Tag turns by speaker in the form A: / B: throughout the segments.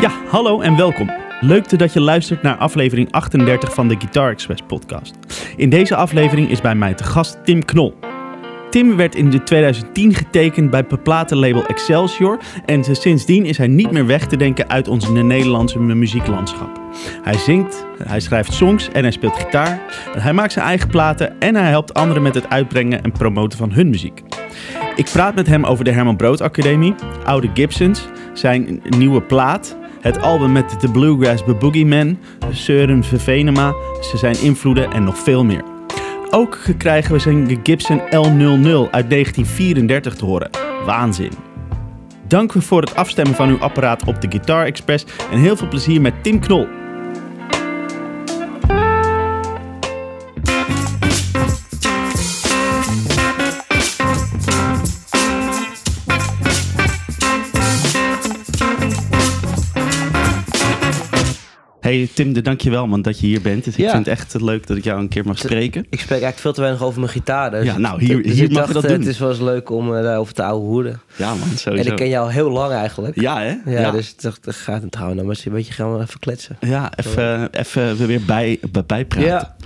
A: Ja, hallo en welkom. Leuk dat je luistert naar aflevering 38 van de Guitar Express podcast. In deze aflevering is bij mij te gast Tim Knol. Tim werd in 2010 getekend bij platenlabel Excelsior en sindsdien is hij niet meer weg te denken uit ons Nederlandse muzieklandschap. Hij zingt, hij schrijft songs en hij speelt gitaar. Hij maakt zijn eigen platen en hij helpt anderen met het uitbrengen en promoten van hun muziek. Ik praat met hem over de Herman Brood Academie, Oude Gibsons, zijn nieuwe plaat, het album met de Bluegrass Boogie Man, Søren Vervenema, zijn invloeden en nog veel meer. Ook krijgen we zijn Gibson L00 uit 1934 te horen. Waanzin. Dank voor het afstemmen van uw apparaat op de Guitar Express en heel veel plezier met Tim Knol. Hey Tim, dank je wel man dat je hier bent. Ik vind het echt leuk dat ik jou een keer mag spreken.
B: Ik spreek eigenlijk veel te weinig over mijn gitaar. Dus
A: ja, nou, hier, dus hier mag je dat doen.
B: Het is wel eens leuk om uh, daarover te ouwe hoeden.
A: Ja man, sowieso.
B: En ik ken jou heel lang eigenlijk.
A: Ja hè?
B: Ja, dus ik dacht, gaat het houden. Maar een beetje gaan we even kletsen.
A: Ja, even, even weer bij, bij, praten. Ja.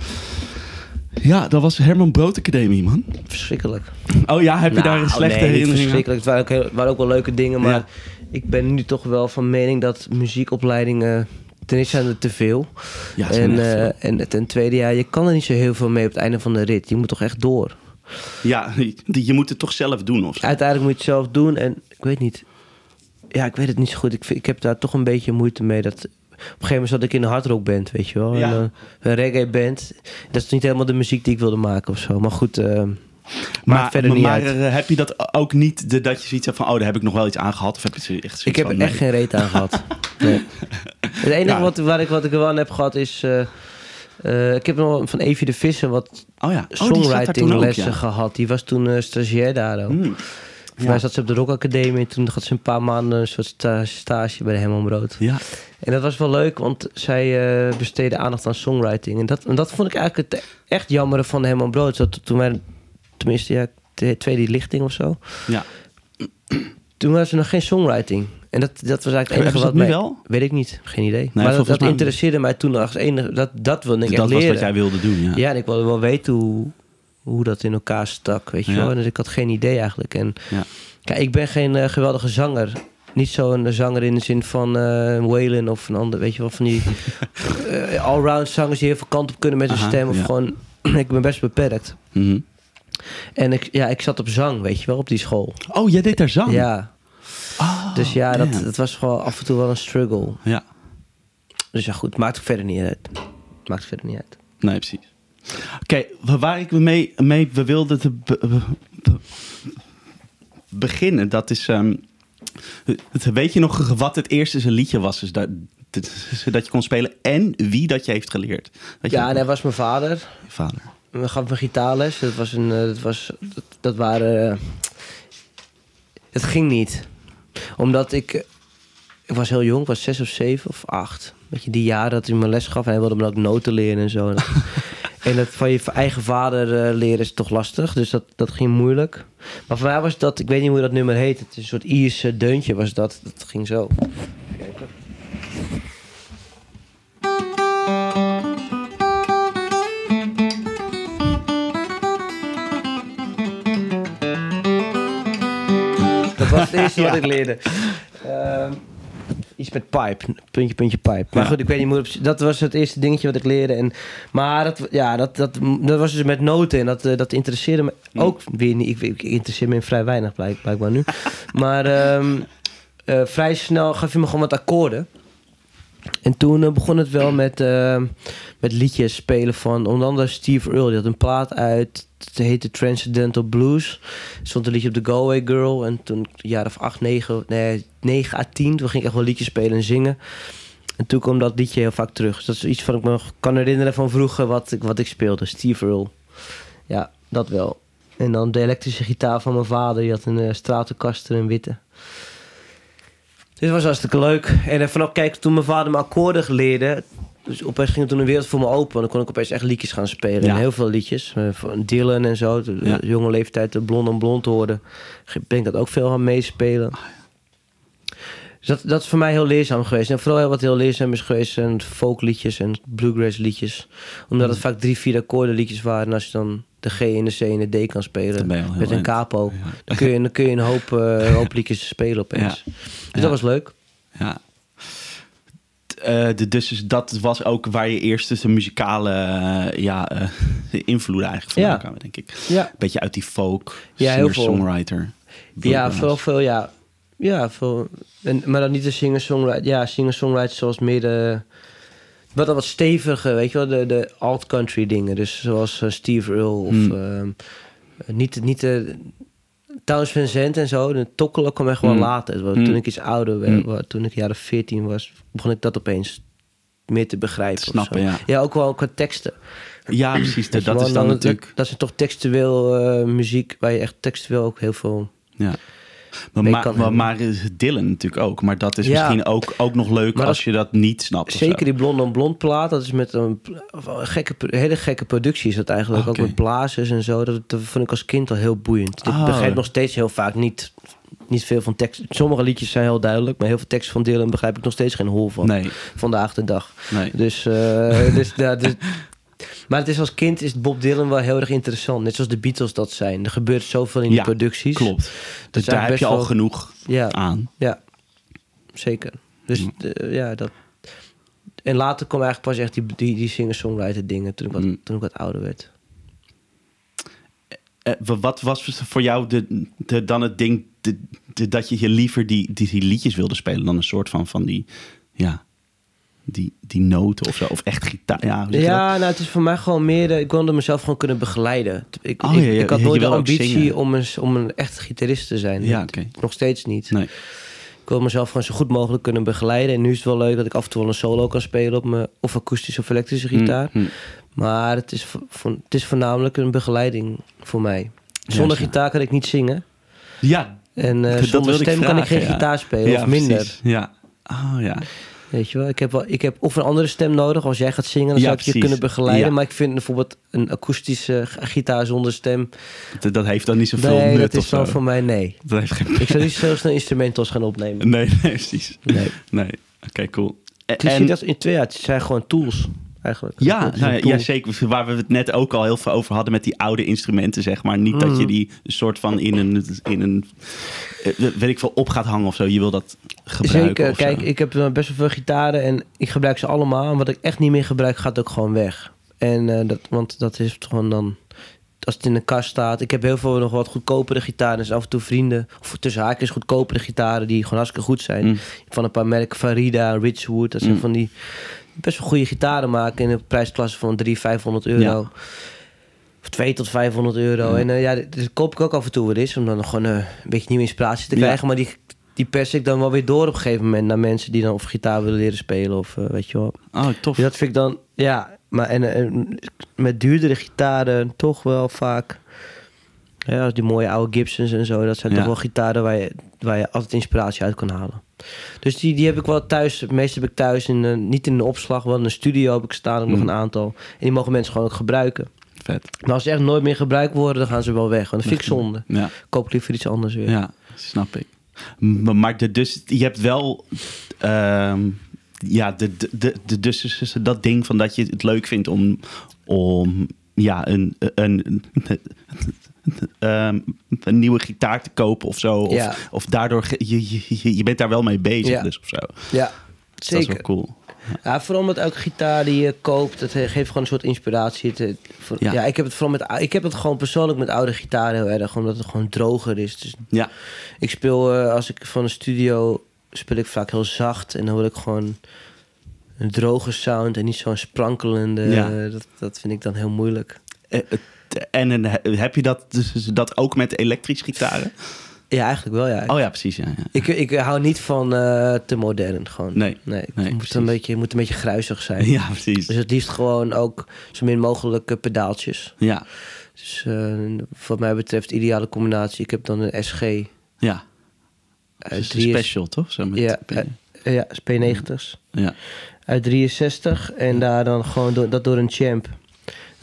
A: Ja, dat was Herman Brood Academie, man.
B: Verschrikkelijk.
A: Oh ja, heb je daar een nou, slechte nee, herinnering
B: verschrikkelijk. Het waren ook, waren ook wel leuke dingen, maar ik ben nu toch wel van mening dat muziekopleidingen ten eerste zijn er te veel. Ja, en, uh, en ten tweede, ja, je kan er niet zo heel veel mee op het einde van de rit. Je moet toch echt door.
A: Ja, je moet het toch zelf doen of
B: Uiteindelijk moet je het zelf doen en ik weet niet. Ja, ik weet het niet zo goed. Ik, ik heb daar toch een beetje moeite mee. Dat, op een gegeven moment zat ik in een hardrock weet je wel. Ja. een reggae band. Dat is niet helemaal de muziek die ik wilde maken of zo. Maar goed, uh,
A: maar, verder niet maar eh, heb je dat ook niet, de, dat je zoiets hebt van... oh, daar heb ik nog wel iets aan gehad? Of heb je echt
B: Ik heb er echt geen reet aan gehad. Nee. Het enige wat, waar ik, wat ik er wel aan heb gehad is... Uh, uh, ik heb nog van Evie de Visser wat oh ja. oh, songwriting lessen gehad. Die was toen uh, stagiair daar ook. Mm. Voor mij zat ze op de Rock Academie en toen had ze een paar maanden een soort stage bij de Herman Brood. Ja. En dat was wel leuk, want zij uh, besteedde aandacht aan songwriting. En dat, en dat vond ik eigenlijk het echt jammer van Herman Brood. Dat toen wij tenminste, ja, de tweede lichting of zo. Ja. Toen was er nog geen songwriting. En dat, dat was eigenlijk het enige wat
A: mij... wel?
B: Weet ik niet, geen idee. maar dat, dat interesseerde mij toen als enige... Dat, dat wilde ik dat leren.
A: Dat was wat jij wilde doen, ja.
B: Ja, en ik wilde wel weten hoe, hoe dat in elkaar stak, weet je wel. En dus ik had geen idee eigenlijk. En ja. kijk, ik ben geen uh, geweldige zanger. Niet zo'n zanger in de zin van uh, Waylon of een ander, weet je wel. Van die uh, allround zangers die heel veel kant op kunnen met hun stem. Of gewoon, ik ben best beperkt. Mm en ik, ja, ik zat op zang, weet je wel, op die school.
A: Oh, jij deed daar zang?
B: Ja. Oh, dus ja, dat, dat was gewoon af en toe wel een struggle. Ja. Dus ja, goed, maakt het verder niet uit. Maakt verder niet uit.
A: Nee, precies. Oké, waar ik mee, mee we wilden te beginnen, dat is... Um, weet je nog wat het eerste liedje was? Dus dat, dat je kon spelen en wie dat je heeft geleerd?
B: Dat ja, dat was mijn vader.
A: Je vader
B: we gaf me gitaarles. Dat was een, eh, dat was, dat, dat waren, uh, het ging niet, omdat ik, ik was heel jong, ik was zes of zeven of acht. Weet je, die jaren dat hij me les gaf en hij wilde me ook noten leren en zo. en dat van je eigen vader uh, leren is toch lastig, dus dat, dat ging moeilijk. Maar voor mij was dat, ik weet niet hoe dat nummer heet, het is een soort Ierse deuntje was dat, dat ging zo. Was het eerste wat ik leerde. Uh, iets met pipe. Puntje, puntje, pipe. Maar goed, ik weet niet hoe... Dat was het eerste dingetje wat ik leerde. En, maar dat, ja, dat, dat, dat was dus met noten. En dat, eh, dat interesseerde me hm. ook weer niet. Ik, ik interesseer me in vrij weinig, blijkbaar nu. maar um, uh, vrij snel gaf je me gewoon wat akkoorden. En toen uh, begon het wel met, uh, met liedjes spelen van onder andere Steve Earle. Die had een plaat uit het heette Transcendental Blues. Er stond een liedje op de Galway Girl. En toen, een jaar of acht, negen, nee, negen à tien, toen ging ik echt wel liedjes spelen en zingen. En toen kwam dat liedje heel vaak terug. Dus dat is iets wat ik me kan herinneren van vroeger wat ik, wat ik speelde. Steve Earle. Ja, dat wel. En dan de elektrische gitaar van mijn vader. Die had een uh, Stratocaster en witte. Dit was hartstikke leuk. En uh, vanaf, kijk, toen mijn vader me akkoorden leerde... Dus opeens ging het toen een wereld voor me open. Dan kon ik opeens echt liedjes gaan spelen. En heel veel liedjes. Eh, van Dylan en zo. De jonge leeftijd de blond en blond hoorde. Ben ik dat ook veel gaan meespelen. Dus dat, dat is voor mij heel leerzaam geweest. En vooral heel wat heel leerzaam is geweest zijn folkliedjes en bluegrass liedjes. Omdat het vaak drie, vier akkoorden liedjes waren. En als je dan de G en de C en de D kan spelen met een capo,
A: Ja.
B: dan kun je, dan kun je een hoop, hoop liedjes spelen opeens. Dus
A: Ja.
B: dat was leuk.
A: Ja. Eh, de, dus dus dat was ook waar je eerst dus de muzikale eh, ja, invloeden eigenlijk vandaan
B: Ja.
A: kwamen, denk ik.
B: Ja,
A: Beetje uit die folk,
B: Ja, heel veel.
A: singer-songwriter.
B: ja veel, veel, ja. Ja, veel. En, maar dan niet de singer-songwriter. Ja, singer-songwriter zoals meer de... Wat dan wat steviger, weet je wel, de, de alt-country dingen. Dus zoals eh, Steve Earle of...
A: Hmm.
B: ehm, niet, niet de... Towns Van Zandt en zo. De tokkelen kwam echt wel
A: Hmm.
B: later. Want
A: Hmm.
B: Toen ik iets ouder werd, toen ik jaren 14 was, begon ik dat opeens meer te begrijpen.
A: Snappen, ja.
B: Ja, ook wel qua teksten.
A: Ja, precies. Dat, dat is dan
B: dat-
A: natuurlijk...
B: Dat, is toch textueel eh, muziek, waar je echt textueel ook heel veel...
A: Ja. Maar, maar, Dylan natuurlijk ook. Maar dat is
B: Ja.
A: misschien ook, ook nog leuk als
B: dat-
A: je dat niet snapt.
B: Zeker die Blond on Blond plaat, dat is met een, een gekke, hele gekke productie is dat eigenlijk.
A: Ah,
B: Ook met blazers en zo. Dat, dat vond ik als kind al heel boeiend.
A: Oh.
B: Ik begrijp nog steeds heel vaak niet, niet veel van tekst. Sommige liedjes zijn heel duidelijk, maar heel veel tekst van Dylan begrijp ik nog steeds geen hol van.
A: Nee,
B: Vandaag de dag.
A: nee.
B: Dus, eh, dus, ja, dus, maar het is als kind is Bob Dylan wel heel erg interessant. Net zoals de Beatles dat zijn. Er gebeurt zoveel in die
A: Ja,
B: producties.
A: Klopt. Dus daar heb je al genoeg
B: Ja,
A: aan.
B: ja, zeker. Dus eh, ja, dat. En later kwam eigenlijk pas echt die, die, die singer-songwriter dingen toen ik, wat,
A: Mm.
B: toen ik wat ouder werd.
A: Eh, wa- wat was voor jou de, de, dan het ding de, de- dat je je liever die, die, die liedjes wilde spelen dan een soort van, van die, ja, die, die noten of zo? Of echt gitaar? Ja?
B: Ja, nou, het is voor mij gewoon meer... de- ik wilde mezelf gewoon kunnen begeleiden. Ik,
A: Oh,
B: ik,
A: ja, ja,
B: ik had nooit de ambitie om een, om een echt gitarist te zijn.
A: Ja.
B: Nog steeds niet.
A: Nee.
B: Ik wil mezelf gewoon zo goed mogelijk kunnen begeleiden. En nu is het wel leuk dat ik af en toe wel een solo kan spelen op mijn of akoestische of elektrische gitaar.
A: Mm, mm.
B: Maar het is, het is voornamelijk een begeleiding voor mij. Zonder gitaar kan ik niet zingen.
A: Ja,
B: En eh, zonder stem kan ik geen gitaar spelen, of minder.
A: precies. Ja. Oh ja.
B: Weet je wel, ik heb, wel, ik heb of een andere stem nodig. Als jij gaat zingen, dan
A: Ja,
B: zou ik je kunnen begeleiden.
A: Ja.
B: Maar ik vind bijvoorbeeld een akoestische gitaar zonder stem...
A: Dat, dat heeft dan niet zoveel
B: Nee,
A: nut
B: dat is dan
A: zo.
B: voor mij nee.
A: Dat heeft geen...
B: Ik zou niet zo snel instrumentals gaan opnemen.
A: Nee, nee, precies.
B: Nee.
A: Nee. Oké, cool. En,
B: is, dat in twee jaar, het zijn gewoon tools, eigenlijk.
A: Ja, nou ja, zeker. Waar we het net ook al heel veel over hadden met die oude instrumenten, zeg maar. Niet dat je
B: Mhm.
A: die soort van in een, in een eh, weet ik veel, op gaat hangen of zo. Je wil dat gebruiken
B: Zeker, kijk, ik heb eh, best wel veel gitaren en ik gebruik ze allemaal. En wat ik echt niet meer gebruik, gaat ook gewoon weg. En eh, dat, want dat is gewoon dan, als het in een kast staat. Ik heb heel veel nog wat goedkopere gitaren. Dus af en toe vrienden, of tussen haakjes goedkopere gitaren die gewoon hartstikke goed zijn.
A: Mm.
B: Van een paar merken, Farida, Richwood. Dat zijn
A: Mm.
B: van die best wel goede gitaren maken in een prijsklasse van 300, 500 euro.
A: Ja.
B: Of 2 tot 500 euro.
A: Ja.
B: En eh, ja, dat koop ik ook af en toe weer eens. Om dan nog gewoon eh, een beetje nieuwe inspiratie te
A: Ja.
B: krijgen. Maar die, die pers ik dan wel weer door op een gegeven moment. Naar mensen die dan of gitaar willen leren spelen. Of eh, weet je wel.
A: Oh, tof.
B: Ja, dat vind ik dan... Ja, maar en, en met duurdere gitaren toch wel vaak... Ja, die mooie oude Gibsons en zo. Dat zijn toch wel gitaren waar je, waar je altijd inspiratie uit kan halen. Dus die, die heb ik wel thuis. Het meeste heb ik thuis in, een- niet in een opslag. Wel in een studio heb ik staan. Nog
A: Mm.
B: een aantal. En die mogen mensen gewoon ook gebruiken.
A: Vet.
B: Maar als ze echt nooit meer gebruikt worden, dan gaan ze wel weg. Want dat vind ik zonde.
A: Ja,
B: Koop liever iets anders weer.
A: ja snap ik. Maar de, dus, je hebt wel... ehm, ja, de, de, de, de, dus dat ding van dat je het leuk vindt om... om ja, een, een, een, ehm, een nieuwe gitaar te kopen of zo. Of,
B: Ja.
A: of daardoor... Je, je, je- bent daar wel mee bezig
B: Ja.
A: dus of zo.
B: Ja,
A: Dus Dat is wel cool.
B: Ja, vooral met elke gitaar die je koopt, het geeft gewoon een soort inspiratie. Het, voor-
A: Ja.
B: ja. ik heb het vooral met, ik heb het gewoon persoonlijk met oude gitaren heel erg, omdat het gewoon droger is. Dus
A: Ja,
B: ik speel, eh, als ik van een studio speel ik vaak heel zacht en dan wil ik gewoon een droge sound en niet zo'n sprankelende.
A: Ja.
B: dat, dat vind ik dan heel moeilijk.
A: Eh, en heb je dat, dus dat ook met elektrische gitaren?
B: Ja, eigenlijk wel, ja.
A: Oh ja, precies. Ja, ja.
B: Ik, ik hou niet van eh, te modern, gewoon.
A: Nee,
B: nee, het
A: nee,
B: moet,
A: precies.
B: een beetje, moet een beetje gruizig zijn.
A: ja, precies.
B: Dus het liefst gewoon ook zo min mogelijk eh, pedaaltjes.
A: Ja,
B: Dus eh, wat mij betreft, ideale combinatie. Ik heb dan een SG
A: ja.
B: uit
A: Dus een
B: 3
A: special, toch? Zo met
B: Ja,
A: P-
B: ja, P90's.
A: ja.
B: Uit 63 en daar dan gewoon door, dat door een champ.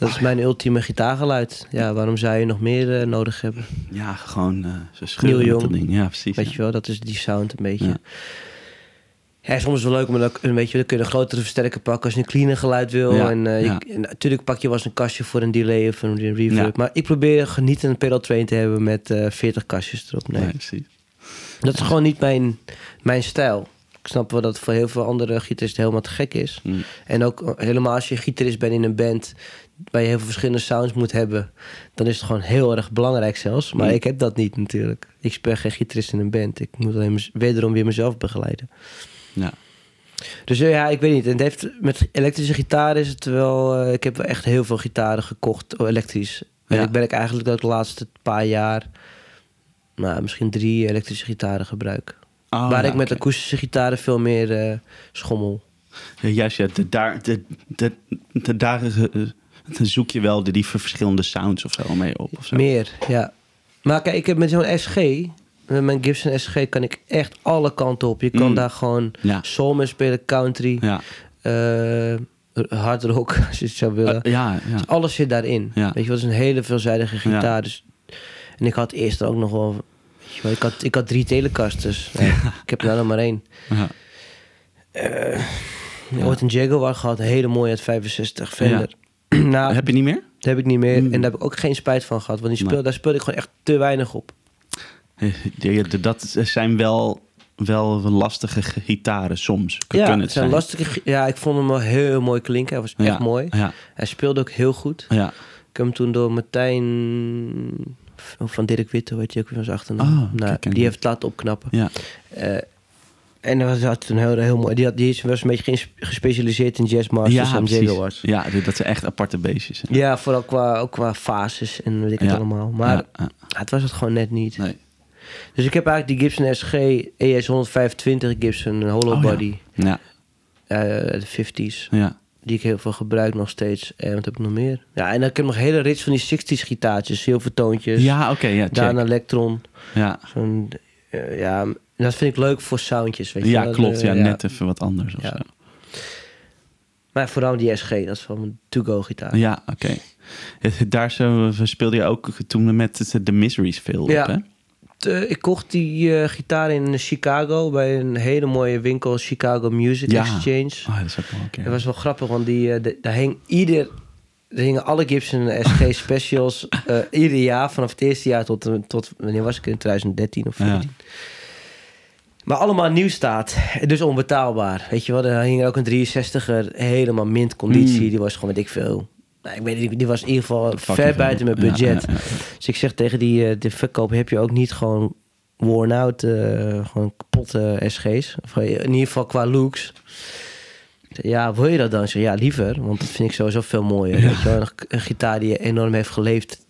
B: Dat is mijn ultieme gitaargeluid. Ja, waarom zou je nog meer eh, nodig hebben?
A: ja, gewoon eh zo schreeuwen ding. Ja, precies.
B: Weet
A: ja.
B: je wel, dat is die sound een beetje.
A: Ja.
B: Ja, soms is het wel leuk om dan, een beetje, dan kun je een grotere versterker pakken als je een cleaner geluid wil.
A: Ja,
B: en, eh,
A: ja.
B: je- en natuurlijk pak je wel eens een kastje voor een delay of een reverb.
A: Ja.
B: Maar ik probeer genieten een pedal train te hebben met eh 40 kastjes erop. Nee.
A: Nee, precies.
B: Dat is gewoon niet mijn, mijn stijl. Ik snap wel dat het voor heel veel andere gitaristen helemaal te gek is.
A: Mm.
B: En ook helemaal als je gitarist bent in een band... waar je heel veel verschillende sounds moet hebben... dan is het gewoon heel erg belangrijk zelfs. Maar
A: Mm.
B: ik heb dat niet natuurlijk. Ik speel geen gitarist in een band. Ik moet alleen wederom weer mezelf begeleiden.
A: Ja.
B: Dus eh, ja, ik weet niet. En het heeft, met elektrische gitaar is het wel... eh, ik heb wel echt heel veel gitaren gekocht, oh, elektrisch. En
A: Ja.
B: ik ben ik eigenlijk ook de laatste paar jaar... Nou, misschien drie elektrische gitaren gebruik.
A: Oh,
B: Waar
A: ja,
B: ik met
A: oké.
B: akoestische gitaren veel meer eh, schommel.
A: Ja, juist, ja. De, daar, de, de, de, daar eh, zoek je wel de, die verschillende sounds of zo mee op. Of zo.
B: Meer, ja. Maar kijk, ik heb met zo'n SG... Met mijn Gibson SG kan ik echt alle kanten op. Je kan
A: Mm.
B: daar gewoon
A: Ja.
B: soul mee spelen, country,
A: Ja.
B: eh, hard rock, als je het zou willen.
A: Ja, ja.
B: Dus alles zit daarin.
A: Ja.
B: Weet je, wat is een hele veelzijdige gitaar. Dus, en ik had eerst ook nog wel... Weet je wel, ik, had, ik had drie telecasters. Ja, Ik heb er nou nog maar één.
A: ja.
B: Ooit een Jaguar gehad, een hele mooie uit 65 Fender. nou,
A: Heb je niet meer?
B: dat heb ik niet meer.
A: Mm.
B: En daar heb ik ook geen spijt van gehad. Want die speel, daar speelde ik gewoon echt te weinig op.
A: Dat zijn wel, wel lastige gitaren soms.
B: ja,
A: Kunnen
B: het zijn
A: zijn.
B: lastige... Ja, ik vond hem wel heel mooi klinken. Hij was echt mooi.
A: Ja,
B: Hij speelde ook heel goed.
A: ja.
B: Ik heb hem toen door Martijn van Dirk Witte, weet je ook van zijn achternaam.
A: Ah,
B: nou,
A: kijk,
B: die heeft het laten opknappen.
A: ja.
B: Eh, en dat was toen heel, heel mooi. Die, had, die is- was een beetje ges- gespecialiseerd in jazz masters en. Jaguars.
A: Ja, dat zijn echt aparte beestjes. hè.
B: Ja, vooral qua, ook qua fases en weet ik het
A: Ja.
B: allemaal. Maar
A: Ja, ja.
B: het was het gewoon net niet.
A: Nee.
B: Dus ik heb eigenlijk die Gibson SG ES 125 Gibson, een hollow
A: Oh, ja.
B: body,
A: Ja,
B: eh, de 50s.
A: ja.
B: Die ik heel veel gebruik nog steeds. En wat heb ik nog meer? Ja, en dan heb ik nog hele rits van die 60s gitaartjes, zilvertoontjes.
A: Ja, oké, ja, check.
B: Electron.
A: Ja,
B: Zo'n, eh, ja, dat vind ik leuk voor soundjes, weet je
A: ja
B: wel.
A: klopt. Ja, net even wat anders of
B: Ja.
A: zo.
B: Maar vooral die SG, dat is wel mijn to-go gitaar.
A: Ja, oké. Eh, Daar speelde je ook toen met de Miseries veel
B: Ja.
A: op, hè?
B: Eh, ik kocht die eh, gitaar in Chicago bij een hele mooie winkel, Chicago Music
A: Ja.
B: Exchange.
A: Oh, dat is ook wel.
B: Dat was wel grappig, want die, eh, de- daar hing ieder... Er hingen alle Gibson SG specials ieder jaar, vanaf het eerste jaar tot, tot wanneer was ik in 2013 of 14. Maar allemaal nieuw staat, dus onbetaalbaar. Weet je wel, er hing ook een 63er, helemaal mint conditie.
A: Mm.
B: Die was gewoon, weet ik veel. Nou, ik weet niet, die was in ieder geval ver buiten mijn budget.
A: ja, ja.
B: Dus ik zeg tegen die eh, de verkoper, heb je ook niet gewoon worn out, eh, gewoon kapotte SG's? Of eh, in ieder geval qua looks. Ja, wil je dat dan? Zeg, ja, liever, want dat vind ik sowieso veel mooier. Weet je wel? Een, gitaar die enorm heeft geleefd.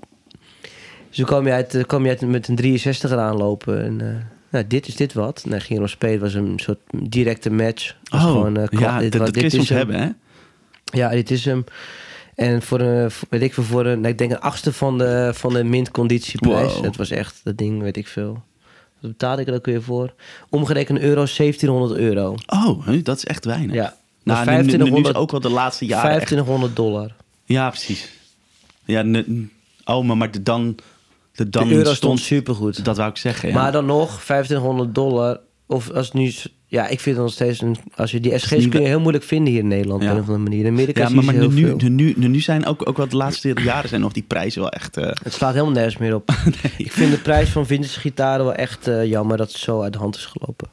B: Dus toen kwam je uit, kwam je uit met een 63er aanlopen. En nou, dit is dit wat. Nou, ging spelen, was een soort directe match. Was
A: Oh,
B: gewoon,
A: ja,
B: dit
A: dat, kun je soms hebben, hè?
B: Ja, dit is hem. En voor een, weet ik veel, voor een, nou, ik denk een achtste van de, van de mintconditieprijs.
A: Wow.
B: Dat was echt, dat ding, weet ik veel. Wat betaalde ik er ook weer voor? Omgerekend euro, 1700 euro.
A: Oh, dat is echt weinig.
B: Ja.
A: Nou,
B: Maar
A: nu, nu, nu is
B: 2500
A: ook wel de laatste jaren echt-
B: 2500 dollar.
A: Ja, precies. Ja, ne- oh, maar, maar de dan... De, dan
B: de euro stond supergoed.
A: Dat wou ik zeggen, ja.
B: Maar dan nog, 2500 dollar. Of als het nu... Ja, ik vind het nog steeds een... Als je die SG's kun je heel moeilijk vinden hier in Nederland.
A: Ja.
B: Op een of andere manier. In Amerika
A: ja, maar, nu,
B: heel
A: nu,
B: veel.
A: nu, zijn ook, ook wel de laatste jaren zijn nog die prijzen wel echt... eh,
B: Het slaat helemaal nergens meer op. Ik vind de prijs van vintage gitaren wel echt eh, jammer dat het zo uit de hand is gelopen.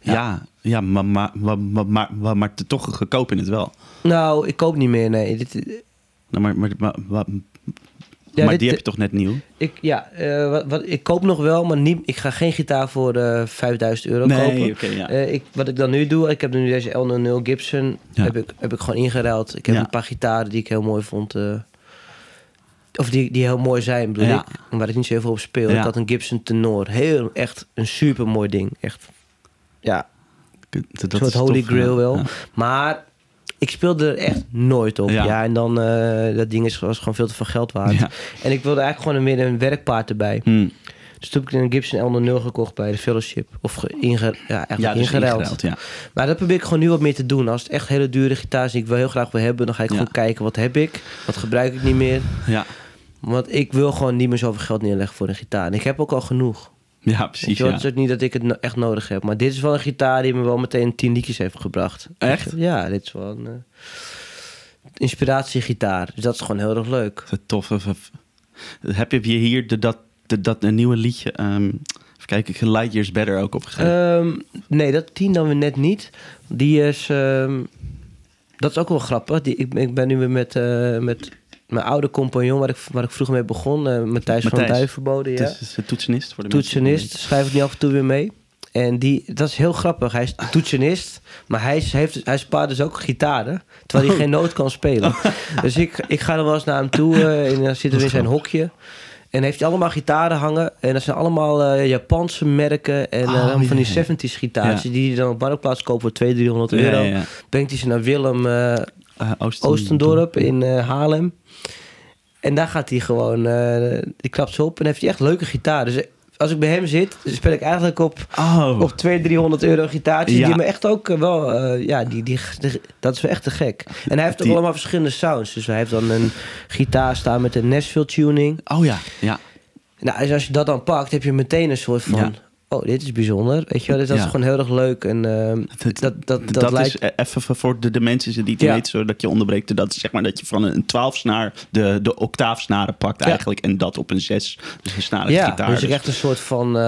A: ja. ja, maar, maar, maar, maar, maar, maar, maar toch goedkoop in het wel.
B: Nou, ik koop niet meer, nee. Dit,
A: Nou, maar maar, maar, maar,
B: ja,
A: maar
B: dit-
A: die heb je toch net nieuw?
B: ik, ja, eh, wat, wat, ik koop nog wel, maar niet, ik ga geen gitaar voor eh 5000 euro kopen.
A: oké, ja.
B: Eh, ik, wat ik dan nu doe, ik heb nu deze L00 Gibson,
A: Ja.
B: heb, ik, heb ik gewoon ingeruild. Ik heb een paar gitaren die ik heel mooi vond. of die, die heel mooi zijn, bedoel ik. Waar ik niet zo heel veel op speel. Ik had een Gibson Tenor. Heel, echt een super mooi ding. Echt, ja,
A: Dat,
B: een soort holy grail wel. Maar ik speelde er echt nooit op.
A: Ja.
B: Ja, en dan, eh, dat ding is, was gewoon veel te veel geld waard.
A: Ja.
B: En ik wilde eigenlijk gewoon een, meer een werkpaard erbij.
A: Hm.
B: Dus toen heb ik een Gibson L00 gekocht bij de fellowship. Of ge, inge, ja,
A: Ja, dus
B: ingeruild.
A: ingeruild, ja.
B: Maar dat probeer ik gewoon nu wat meer te doen. Als het echt hele dure gitaar is die ik wel heel graag wil hebben... dan ga ik
A: Ja.
B: gewoon kijken, wat heb ik? Wat gebruik ik niet meer?
A: Ja.
B: Want ik wil gewoon niet meer zoveel geld neerleggen voor een gitaar. En ik heb ook al genoeg.
A: Ja, precies.
B: je
A: Ja.
B: Het is ook niet dat ik het echt nodig heb. Maar dit is wel een gitaar die me wel meteen tien liedjes heeft gebracht.
A: Echt?
B: Ja, dit is wel een eh, inspiratiegitaar. Dus dat is gewoon heel erg leuk.
A: Wat Tof. Of- of- Heb je hier de, dat, de, dat een nieuwe liedje? even kijken, ik Light Years Better ook opgeschreven.
B: Ehm, nee, dat tien dan weer net niet. Die is... ehm, dat is ook wel grappig. Die, ik, ik ben nu weer met, eh, met mijn oude compagnon... waar ik, waar ik vroeger mee begon. eh Matthijs van. Duivenbode. Ja.
A: Het is de toetsenist voor de mensen
B: toetsenist, schrijf ik nu af en toe weer mee. En die, dat is heel grappig. Hij is toetsenist, maar hij, is, heeft, hij spaart dus ook gitaren, terwijl hij geen noot kan spelen. Dus ik, ik ga er wel eens naar hem toe eh, en dan zitten we in zijn hokje. En heeft hij allemaal gitaren hangen. En dat zijn allemaal eh, Japanse merken. En eh,
A: Oh,
B: van die
A: ja.
B: 70s gitaars.
A: Ja.
B: Die hij dan op Marktplaats koopt voor 200, 300
A: Ja,
B: euro.
A: ja, ja.
B: Brengt hij ze naar Willem eh,
A: Eh, Oosten-
B: Oostendorp in eh, Haarlem. En daar gaat hij gewoon, eh, die klapt ze op en heeft hij echt leuke gitaar. Dus als ik bij hem zit, speel ik eigenlijk op,
A: Oh,
B: op 200, 300 euro gitaartjes.
A: Ja.
B: Die me echt ook eh, wel, eh, ja, die, die, die- dat is wel echt te gek. En hij heeft ook
A: Die-
B: allemaal verschillende sounds. Dus hij heeft dan een gitaar staan met een Nashville tuning.
A: oh ja, ja.
B: Nou, dus als je dat dan pakt, heb je meteen een soort van...
A: Ja.
B: Oh, dit is bijzonder. Weet je wel, dus dat
A: Ja.
B: is gewoon heel erg leuk. En ehm,
A: Dat,
B: dat, dat, dat,
A: dat,
B: lijkt...
A: is e- even voor de, de mensen die het
B: Ja.
A: weten, zodat je onderbreekt. Dat is zeg maar dat je van een 12 snaar de, de octaafsnaren pakt
B: Ja.
A: eigenlijk. En dat op een 6 dus een snarige
B: Ja,
A: gitaar.
B: dus je krijgt een soort van eh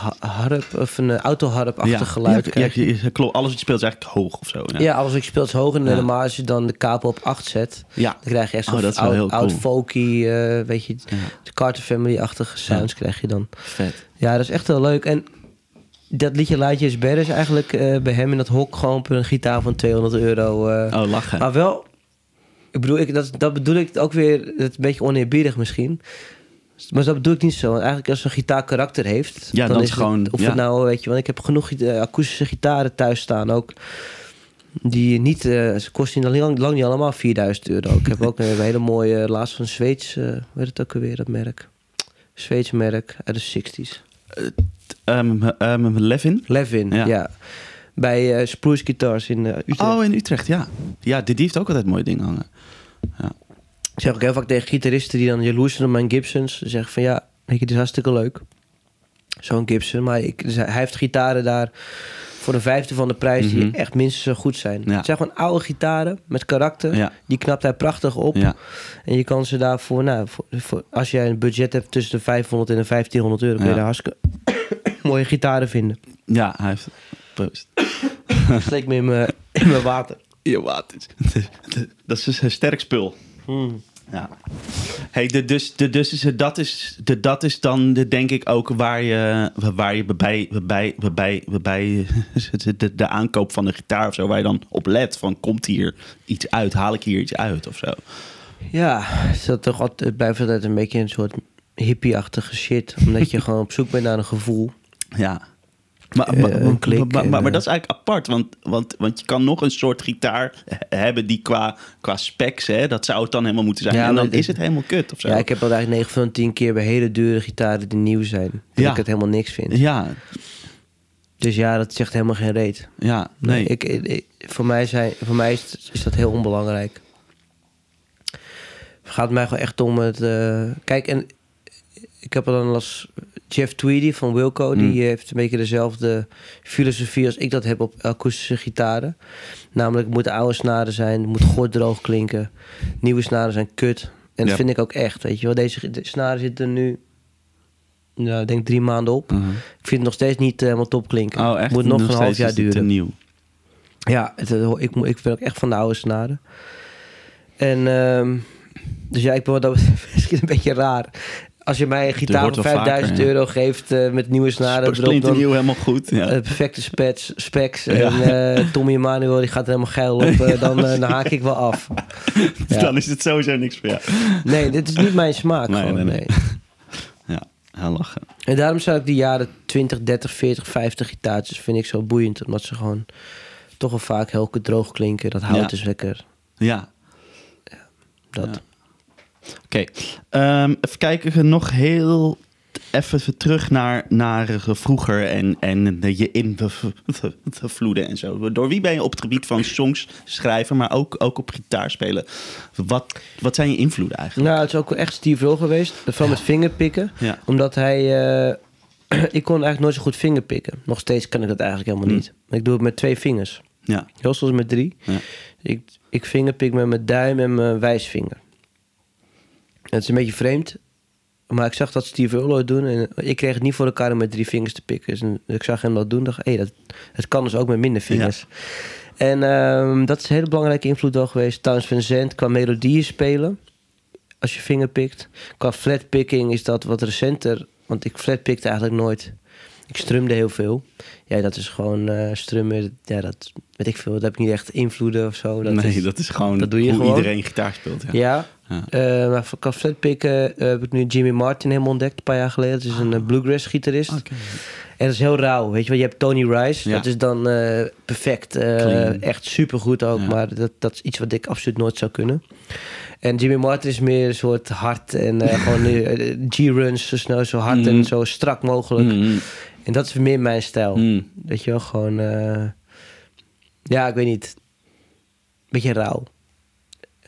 B: ha- harp of een auto-harp-achtig
A: ja,
B: geluid.
A: Ja,
B: je.
A: klopt. Alles wat je speelt is eigenlijk hoog of zo. Ja.
B: Alles wat je speelt is hoog. En normaal als je dan de kapel op 8 zet,
A: Ja.
B: dan krijg je echt
A: Oh,
B: zo'n
A: wel
B: oud,
A: cool.
B: oud folky, eh, weet je, de Carter Family-achtige sounds krijg je dan.
A: Vet.
B: Ja, dat is echt heel leuk. En dat liedje Laatje is Better is eigenlijk eh, bij hem in dat hok gewoon op een gitaar van 200 euro. eh.
A: Oh, lachen.
B: Maar wel, ik bedoel, ik, dat, dat bedoel ik ook weer, dat is een beetje oneerbiedig misschien. Maar dat bedoel ik niet zo. Want eigenlijk als een gitaar karakter heeft...
A: Ja, dan is
B: is
A: het gewoon-
B: Of
A: ja.
B: het nou, weet je... Want ik heb genoeg gita- akoestische gitaren thuis staan ook. Die niet... eh, ze kosten niet- lang, lang niet allemaal 4000 euro. Ik heb ook een hele mooie... Laatst van Zweeds... eh hoe heet het ook alweer, dat merk? Zweeds merk uit de 60s.
A: Ehm, ehm, Levin?
B: Levin,
A: Ja.
B: ja. Bij eh Spruce Guitars in eh, Utrecht.
A: Oh, in Utrecht, ja. Ja, die, die heeft ook altijd mooie dingen hangen.
B: Ik zeg ook heel vaak tegen gitaristen die dan jaloers zijn op mijn Gibsons. Ze zeggen van ja, weet je, dit is hartstikke leuk. Zo'n Gibson. Maar ik, dus hij heeft gitaren daar voor een vijfde van de prijs die
A: Mhm.
B: echt minstens zo goed zijn.
A: Ja.
B: Het zijn gewoon oude gitaren met karakter.
A: Ja.
B: Die knapt hij prachtig op.
A: Ja.
B: En je kan ze daarvoor, nou, voor, voor- als jij een budget hebt tussen de 500 en de 1500 euro, kun je daar hartstikke mooie gitaren vinden.
A: Ja, hij heeft... Proost.
B: Steek me in mijn, water.
A: Ja, wat is... Dat is dus een sterk spul. Ja. Hey, de, dus, de, dus is, het- dat, is, de, dat is dan de, denk ik ook waar je, waar je bij, bij, bij, bij de, de, de aankoop van de gitaar of zo, waar je dan op let van komt hier iets uit, haal ik hier iets uit of zo.
B: Ja, is dat toch altijd, het blijft altijd een beetje een soort hippie-achtige shit. Omdat je gewoon op zoek bent naar een gevoel.
A: Ja. Maar,
B: Eh,
A: maar,
B: een
A: maar,
B: klik
A: maar,
B: en,
A: maar
B: eh,
A: dat is eigenlijk apart, want, want, want je kan nog een soort gitaar he- hebben die qua, qua specs, hè, dat zou het dan helemaal moeten zijn.
B: Ja,
A: en dan is het helemaal kut of zo.
B: Ja, ik heb al eigenlijk 9 van de 10 keer bij hele dure gitaren die nieuw zijn. Dat
A: Ja.
B: ik het helemaal niks vind.
A: ja,
B: Dus ja, dat zegt helemaal geen reet.
A: ja, nee.
B: Ik- voor mij, zijn, voor mij is, is dat heel onbelangrijk. Het gaat mij gewoon echt om het... eh, kijk, en ik heb er dan als Jeff Tweedy van Wilco... die
A: Mm.
B: heeft een beetje dezelfde filosofie als ik dat heb op akoestische gitaren. Namelijk, het moeten oude snaren zijn, het moet gorddroog klinken. Nieuwe snaren zijn kut. En dat vind ik ook echt, weet je wel. Deze de snaren zitten nu, nou, ik denk drie maanden op.
A: Mhm.
B: Ik vind het nog steeds niet eh, helemaal top klinken.
A: Oh, echt?
B: Moet nog, een half jaar
A: te
B: duren.
A: nieuw.
B: Ja, het, ik, ik ben ook echt van de oude snaren. En ehm, dus ja, ik ben dat misschien een beetje raar. Als je mij een gitaar
A: vaker,
B: 5000
A: ja.
B: euro geeft eh, met nieuwe snaren
A: Splinternieuw,
B: dan
A: helemaal goed. Ja.
B: eh, perfecte specs
A: Ja.
B: en eh, Tommy Emanuel die gaat er helemaal geil op, dan, dan haak ik wel af. ja.
A: Dan is het sowieso niks voor jou.
B: Nee, dit is niet mijn smaak.
A: Nee,
B: gewoon,
A: nee, nee.
B: nee.
A: Ja, heel lachen.
B: En daarom zou ik die jaren 20, 30, 40, 50 gitaartjes vind ik zo boeiend. Omdat ze gewoon toch wel vaak heel droog klinken. Dat hout is lekker.
A: Ja,
B: Dat.
A: Oké. Ehm, even kijken, nog heel even terug naar, naar vroeger en, en de, je invloeden en zo. Door wie ben je op het gebied van songs schrijven, maar ook, ook op gitaar spelen? Wat, wat zijn je invloeden eigenlijk?
B: Nou, het is ook echt Steve Roll geweest. Vooral met vingerpikken.
A: Ja.
B: Omdat hij... eh, ik kon eigenlijk nooit zo goed vingerpikken. Nog steeds kan ik dat eigenlijk helemaal
A: Hmm.
B: niet. Ik doe het met twee vingers.
A: Ja.
B: Heel soms met drie.
A: Ja.
B: Ik, ik vingerpik met mijn duim en mijn wijsvinger. Het is een beetje vreemd. Maar ik zag dat Steve Earle ooit doen. En ik kreeg het niet voor elkaar om met drie vingers te pikken. Dus ik zag hem dat doen. dacht, hé, dat, het kan dus ook met minder vingers. En ehm, dat is een hele belangrijke invloed wel geweest. Towns Van Zandt qua melodieën spelen. Als je vinger pikt. Qua flatpicking is dat wat recenter. Want ik flatpikte eigenlijk nooit. Ik strumde heel veel. Ja, dat is gewoon eh strummen. Ja, dat weet ik veel. Dat heb ik niet echt invloeden of zo. Dat
A: nee,
B: is,
A: dat is gewoon
B: dat doe je
A: hoe
B: gewoon.
A: iedereen gitaar speelt. Ja.
B: ja.
A: Ja.
B: Maar voor qua flatpikken eh, heb ik nu Jimmy Martin helemaal ontdekt. Een paar jaar geleden. Dat is een eh, bluegrass gitarist. En dat is heel rauw. Weet je wel, je hebt Tony Rice.
A: Ja.
B: Dat is dan eh, perfect.
A: Clean.
B: echt supergoed ook.
A: Ja.
B: Maar dat, dat is iets wat ik absoluut nooit zou kunnen. En Jimmy Martin is meer een soort hard. En eh, gewoon G-runs zo snel, zo hard en zo strak mogelijk.
A: Mm,
B: En dat is meer mijn stijl.
A: mm.
B: Weet je wel, gewoon... ja, ik weet niet. Beetje rauw.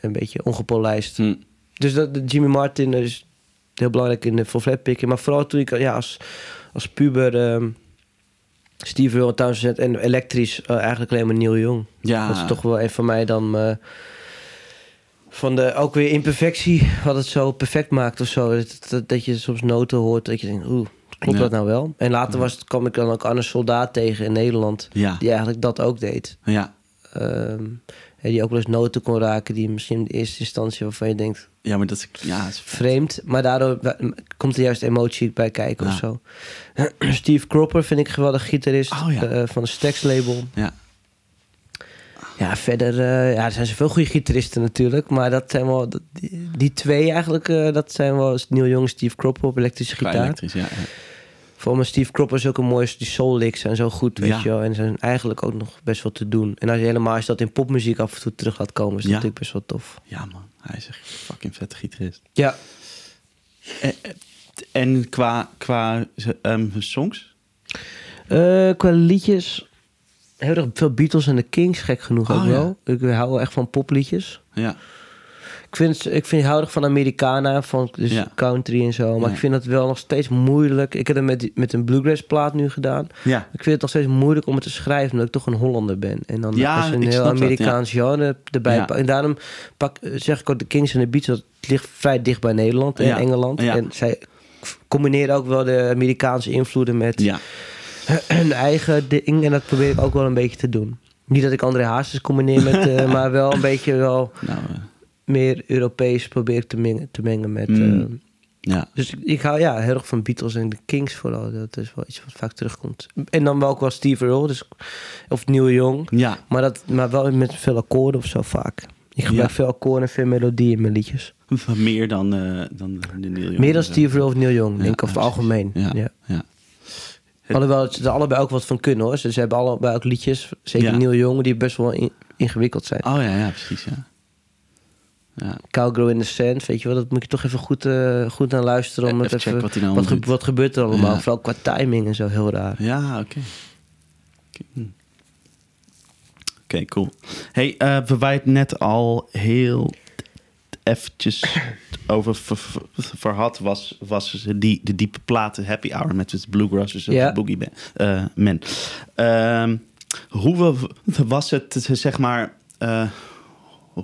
B: Een beetje ongepolijst.
A: Mm.
B: Dus dat, de Jimmy Martin is heel belangrijk in de voor flatpicken. Maar vooral toen ik ja, als, als puber... ehm Steve Earle, Townsend en elektrisch eh, eigenlijk alleen maar Neil Young.
A: Ja.
B: Dat is toch wel een van mij dan... eh, van de ook weer imperfectie, wat het zo perfect maakt of zo. Dat, dat, dat je soms noten hoort, dat je denkt, oeh, klopt
A: Ja.
B: dat nou wel? En later was het, kwam ik dan ook Anne Soldaat tegen in Nederland,
A: Ja.
B: die eigenlijk dat ook deed.
A: Ja.
B: Ehm, die ook wel eens noten kon raken, die misschien in de eerste instantie waarvan je denkt,
A: ja, maar dat is... Ja, dat is
B: vreemd. Maar daardoor komt er juist emotie bij kijken of zo. Steve Cropper vind ik een geweldig gitarist
A: Oh ja.
B: eh, van de Stax label.
A: Ja.
B: Ja, verder, eh, ja, er zijn zoveel goede gitaristen natuurlijk. Maar dat zijn wel, die, die twee eigenlijk, eh, dat zijn wel Neil Young, Steve Cropper op elektrische gitaar.
A: elektrisch, ja. ja.
B: Voor me Steve Cropper is ook een mooie, die soul licks zijn zo goed, weet
A: Ja.
B: je wel. En zijn eigenlijk ook nog best wel te doen. En als je helemaal als je dat in popmuziek af en toe terug laat komen, is dat
A: Ja.
B: natuurlijk best wel tof.
A: Ja, man. Hij is echt fucking vette gitarist.
B: Ja,
A: En, en qua, qua ehm, songs?
B: Eh, qua liedjes, heel erg veel Beatles en de Kings, gek genoeg ook
A: Oh, ja.
B: wel. Ik hou wel echt van popliedjes.
A: Ja.
B: Ik vind, het- ik vind hou erg van Americana, van dus
A: Ja.
B: country en zo. Maar
A: Ja.
B: ik vind het wel nog steeds moeilijk. Ik heb het met, met een bluegrass plaat nu gedaan.
A: Ja.
B: Ik vind het nog steeds moeilijk om het te schrijven, omdat ik toch een Hollander ben. En dan
A: Ja,
B: je een heel
A: snap dat,
B: Amerikaans genre erbij En daarom pak, zeg ik ook de Kings en de Beatles, dat ligt vrij dicht bij Nederland en. Engeland.
A: Ja.
B: En zij combineren ook wel de Amerikaanse invloeden met hun eigen ding. En dat probeer ik ook wel een beetje te doen. Niet dat ik André Hazes combineer met, eh, maar wel een beetje wel
A: Nou, eh,
B: meer Europees probeer ik te mengen, te mengen met.
A: Mm.
B: eh,
A: ja.
B: dus ik, hou ja, heel erg van Beatles en de Kings vooral. Dat is wel iets wat vaak terugkomt. En dan wel ook wel Steve Earle, dus, of Neil Young.
A: Ja.
B: Maar, dat, maar wel met veel akkoorden of zo vaak. Ik gebruik
A: Ja.
B: veel akkoorden en veel melodie in mijn liedjes.
A: Meer dan, eh, dan de Neil Young.
B: Meer dan Steve Earle of Neil Young,
A: Ja,
B: denk ik, over het algemeen.
A: Ja.
B: Ja.
A: ja.
B: Alhoewel ze er allebei ook wat van kunnen hoor. Ze, ze hebben allebei ook liedjes, zeker. Neil Young, die best wel in- ingewikkeld zijn.
A: Oh ja, ja, precies, ja. Ja,
B: Cowgirl in the Sand, weet je wel, dat moet je toch even goed, eh, goed naar luisteren. Om
A: Even
B: even,
A: wat nou
B: wat,
A: doet.
B: ge- wat gebeurt er allemaal?
A: Ja.
B: Vooral qua timing en zo, heel raar.
A: ja oké. Oké, hm. Oké, cool. Hey, eh we waren het net al heel eventjes over ver, ver, verhad was, was die, de diepe platen Happy Hour met het Bluegrass, dus
B: Ja.
A: het Boogie Man. eh, Man. Ehm, hoe we- was het, zeg maar,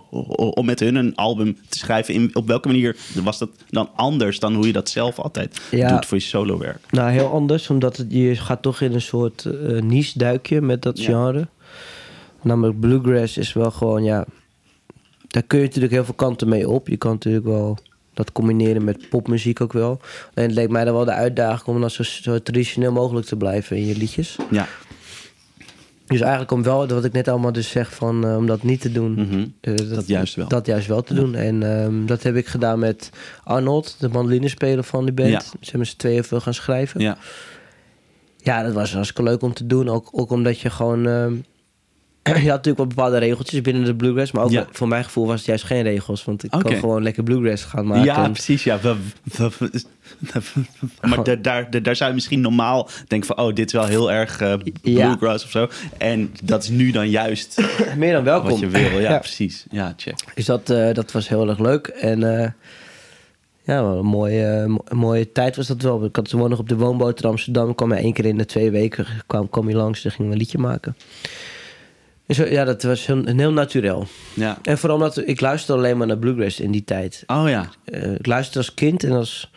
A: om met hun een album te schrijven? In, op welke manier was dat dan anders dan hoe je dat zelf altijd
B: Ja.
A: doet voor je solowerk?
B: Nou, heel anders, omdat het, je gaat toch in een soort eh niche duikje met dat
A: Ja.
B: genre. Namelijk bluegrass is wel gewoon, ja... Daar kun je natuurlijk heel veel kanten mee op. Je kan natuurlijk wel dat combineren met popmuziek ook wel. En het leek mij dan wel de uitdaging om dan zo, zo traditioneel mogelijk te blijven in je liedjes.
A: Ja.
B: Dus eigenlijk om wel, wat ik net allemaal dus zeg, van, eh, om dat niet te doen.
A: Mhm.
B: eh,
A: Dat juist wel.
B: Dat juist wel te doen. En ehm, dat heb ik gedaan met Arnold, de mandolinespeler van die band.
A: Ja.
B: Ze hebben z'n tweeën veel gaan schrijven.
A: Ja.
B: Ja, dat was hartstikke leuk om te doen. Ook, ook omdat je gewoon... ehm, je had natuurlijk wel bepaalde regeltjes binnen de bluegrass. Maar ook
A: Ja.
B: voor mijn gevoel was het juist geen regels. Want ik
A: Oké.
B: kon gewoon lekker bluegrass gaan maken.
A: Ja, precies. Ja. Maar daar, daar, daar zou je misschien normaal denken van... oh, dit is wel heel erg eh, bluegrass of zo. En dat is nu dan juist
B: meer dan welkom.
A: wat je wil. Ja,
B: Ja.
A: precies. Ja, check.
B: Dus dat, eh, dat was heel erg leuk. En eh, Ja, een mooie, een mooie tijd was dat wel. Ik had toen nog op de woonboot in Amsterdam. Kwam maar één keer in de twee weken kwam, kwam hij langs. Dan gingen we een liedje maken. Ja, dat was heel, heel natuurlijk.
A: Ja.
B: En vooral omdat ik luisterde alleen maar naar bluegrass in die tijd.
A: Oh ja.
B: Eh, ik luisterde als kind en als,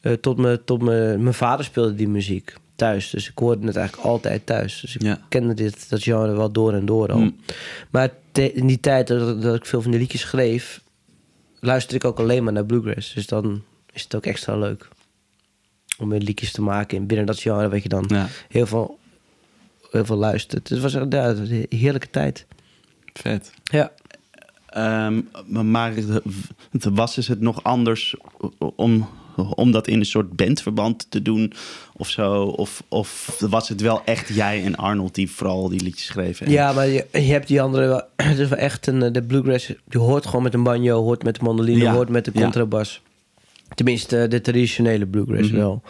B: eh, tot, me, tot me, mijn vader speelde die muziek thuis. Dus ik hoorde het eigenlijk altijd thuis. Dus ik
A: Ja.
B: kende dit, dat genre wel door en door al.
A: Mm.
B: Maar te- in die tijd dat, dat ik veel van die liedjes schreef, luisterde ik ook alleen maar naar bluegrass. Dus dan is het ook extra leuk om weer liedjes te maken in binnen dat genre, weet je dan
A: Ja.
B: heel veel, heel veel luistert. Dus het was ja, het was een heerlijke tijd.
A: Vet.
B: Ja.
A: Ehm, maar het was is het nog anders om, om dat in een soort bandverband te doen of zo? Of, of was het wel echt jij en Arnold die vooral die liedjes schreven? En-
B: Ja, maar je, je hebt die andere wel. Het is wel echt een. eh, De bluegrass. Je hoort gewoon met een banjo, hoort met de mandoline,
A: Ja,
B: hoort met de
A: ja.
B: contrabas. Tenminste, eh, de traditionele bluegrass
A: Mhm.
B: wel.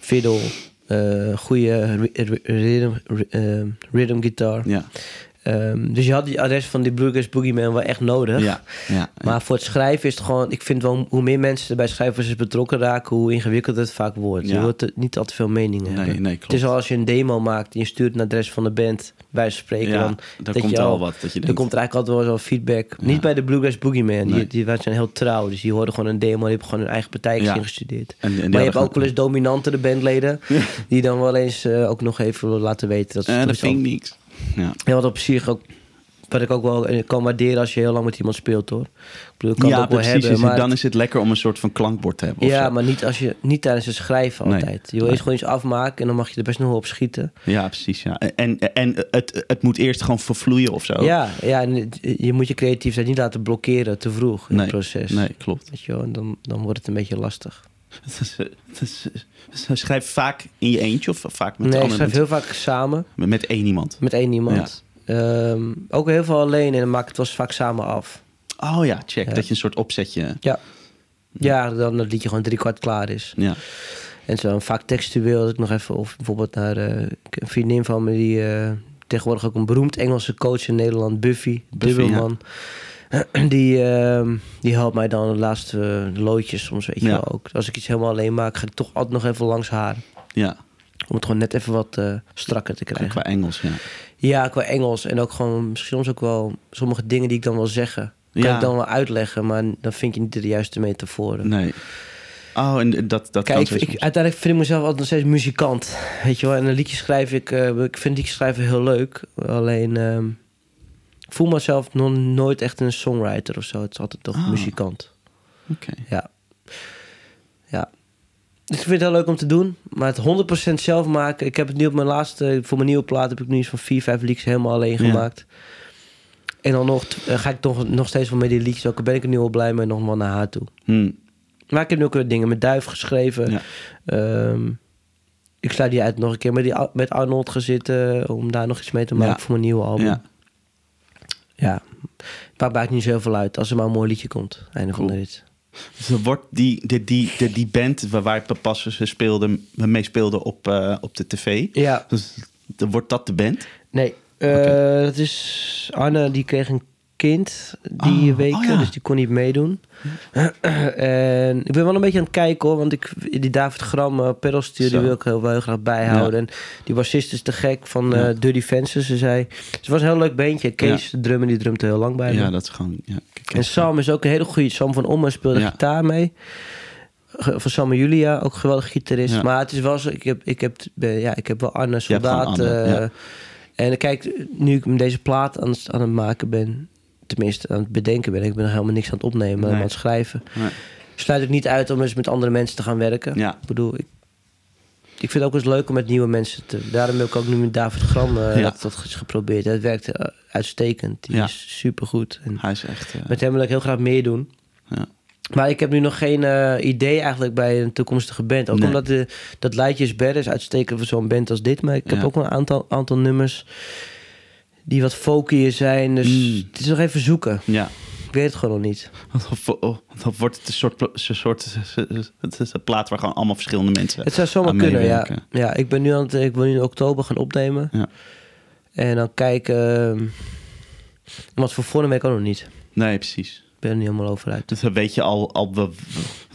B: Fiddle, goede rhythm, ri- eh, rhythm guitar.
A: Ja,
B: Ehm, dus je had die adres van die bluegrass boogeyman wel echt nodig.
A: ja, ja.
B: Maar voor het schrijven is het gewoon... Ik vind wel, hoe meer mensen bij schrijvers betrokken raken... hoe ingewikkelder het vaak wordt. Je
A: Ja.
B: hoort er niet al te veel meningen
A: Nee,
B: hebben.
A: nee,
B: Het
A: klopt.
B: is al als je een demo maakt... en je stuurt een adres van de band... bij spreken...
A: ja,
B: dan
A: daar
B: dat
A: komt
B: je
A: al
B: al-
A: wat dat je
B: er komt er eigenlijk altijd wel zo'n feedback.
A: Ja.
B: Niet bij de Bluegrass Boogeyman.
A: Nee.
B: Die, die waren zijn heel trouw. Dus die hoorden gewoon een demo. Die hebben gewoon hun eigen partijtjes
A: Ja.
B: ingestudeerd.
A: En- en die
B: maar je hebt ook wel eens dominantere bandleden... die dan wel eens eh, ook nog even laten weten... dat ze toch
A: dat vind ik niks. Ja.
B: Ja, wat op zich ook... Wat ik ook wel eh, kan waarderen als je heel lang met iemand speelt, hoor. Ik bedoel, ik kan
A: ja,
B: het ook wel
A: precies.
B: hebben,
A: het-
B: maar...
A: Dan is het lekker om een soort van klankbord te hebben.
B: Ja,
A: zo.
B: maar niet, als je, niet tijdens het schrijven
A: Nee.
B: altijd. Je wil
A: Nee.
B: eerst gewoon iets afmaken en dan mag je er best nog wel op schieten.
A: ja precies. Ja. En, en het, het moet eerst gewoon vervloeien of zo.
B: Ja, ja en je moet je creativiteit niet laten blokkeren te vroeg in
A: nee,
B: het proces.
A: Nee, klopt.
B: Weet je wel, en dan, dan wordt het een beetje lastig.
A: Schrijf vaak in je eentje of vaak met
B: nee, ik schrijf heel vaak samen
A: Met- Met één iemand.
B: met één iemand. Ehm, ook heel veel alleen en dan maak ik het wel eens vaak samen af.
A: Oh ja, check.
B: Ja.
A: Dat je een soort opzetje...
B: Ja. Ja, dan het liedje gewoon drie kwart klaar is.
A: Ja.
B: En zo vaak textueel dat ik nog even, of bijvoorbeeld naar eh, een vriendin van me die eh, tegenwoordig ook een beroemd Engelse coach in Nederland, Buffy,
A: Buffy,
B: Dubbelman. Die, ehm, die helpt mij dan de laatste eh, loodjes soms, weet je
A: Ja.
B: wel ook. Als ik iets helemaal alleen maak, ga ik toch altijd nog even langs haar.
A: Ja,
B: Om het gewoon net even wat eh, strakker te krijgen.
A: qua Engels, ja.
B: Ja, qua Engels. En ook gewoon misschien soms ook wel sommige dingen die ik dan wil zeggen. Kan
A: Ja.
B: ik dan wel uitleggen, maar dan vind je niet de juiste metaforen.
A: Nee. Oh, en dat, dat
B: Kijk, ik, ik- uiteindelijk vind ik mezelf altijd nog steeds muzikant. Weet je wel, en een liedje schrijf ik... eh, ik vind liedjes schrijven heel leuk. Alleen, ehm, ik voel mezelf nog nooit echt een songwriter of zo. Het is altijd toch
A: Ah.
B: muzikant.
A: Oké.
B: Ja. Ja. Dus ik vind het heel leuk om te doen. Maar het 100% zelf maken... Ik heb het nu op mijn laatste... Voor mijn nieuwe plaat heb ik nu iets van vier, vijf liedjes helemaal alleen
A: Ja.
B: gemaakt. En dan nog, eh, ga ik toch nog steeds wel met die liedjes... Ook ben ik er nu al blij mee, nog wel naar haar toe.
A: Hm.
B: Maar ik heb nu ook weer dingen met Duif geschreven.
A: Ja.
B: Ehm, ik sluit die uit nog een keer met, die, met Arnold gezitten... om daar nog iets mee te maken
A: Ja.
B: voor mijn nieuwe album.
A: Ja.
B: Ja. Maakt maakt niet zoveel uit als er maar een mooi liedje komt. Einde van de
A: Cool.
B: rit.
A: Dus er wordt die, die, die, die, die band waar, waar ik pas speelde, mee speelde op, eh, op de tv.
B: Ja,
A: Dus dan wordt dat de band?
B: nee. eh, Dat is... Arne die kreeg een kind die
A: Oh,
B: weken,
A: oh ja.
B: dus die kon niet meedoen. en ik ben wel een beetje aan het kijken hoor, want ik, die David Gram, uh, pedalstuur, die wil ik heel, wel heel graag bijhouden. En die bassist is te gek van
A: Ja.
B: Dirty Fences. Ze zei, het was een heel leuk beentje. Kees, de drummer, die drumt er heel lang bij me.
A: Ja, dat is gewoon... Ja,
B: En Sam is ook een hele goede. Sam van Ommen speelde gitaar mee. Van Sam en Julia, ook geweldig gitarist.
A: Ja.
B: Maar het is wel zo, ik heb, ik heb, ja, ik heb wel Arne Soldaat. Eh,
A: ja.
B: En kijk, nu ik deze plaat aan, aan het maken ben, tenminste aan het bedenken ben, ik ben nog helemaal niks aan het opnemen,
A: Nee.
B: aan het schrijven.
A: Nee.
B: Sluit ik niet uit om eens met andere mensen te gaan werken.
A: Ja.
B: Ik bedoel, ik, ik vind het ook eens leuk om met nieuwe mensen te... Daarom heb ik ook nu met David Gram eh,
A: Ja.
B: dat, dat geprobeerd. Het werkt eh, uitstekend. Die
A: Ja.
B: is supergoed. En
A: Hij is echt... eh,
B: met hem wil ik heel graag meer doen.
A: ja.
B: Maar ik heb nu nog geen idee eigenlijk bij een toekomstige band. Ook
A: Nee.
B: omdat de, dat Leidjes Ber is uitstekend voor zo'n band als dit. Maar ik heb ook wel een aantal, aantal nummers die wat folkier zijn. Dus
A: Mm.
B: het is nog even zoeken.
A: ja.
B: Ik weet het gewoon nog niet.
A: Of- Dan wordt het een soort, een soort het is een plaat waar gewoon allemaal verschillende mensen
B: Het zou zomaar kunnen, ja. ja. Ik ben nu aan het, ik wil nu in oktober gaan opnemen.
A: Ja.
B: En dan kijken... ehm, wat voor vorm weet ik ook nog niet.
A: Nee, precies.
B: ben er niet helemaal over uit.
A: Dus dan weet je al, al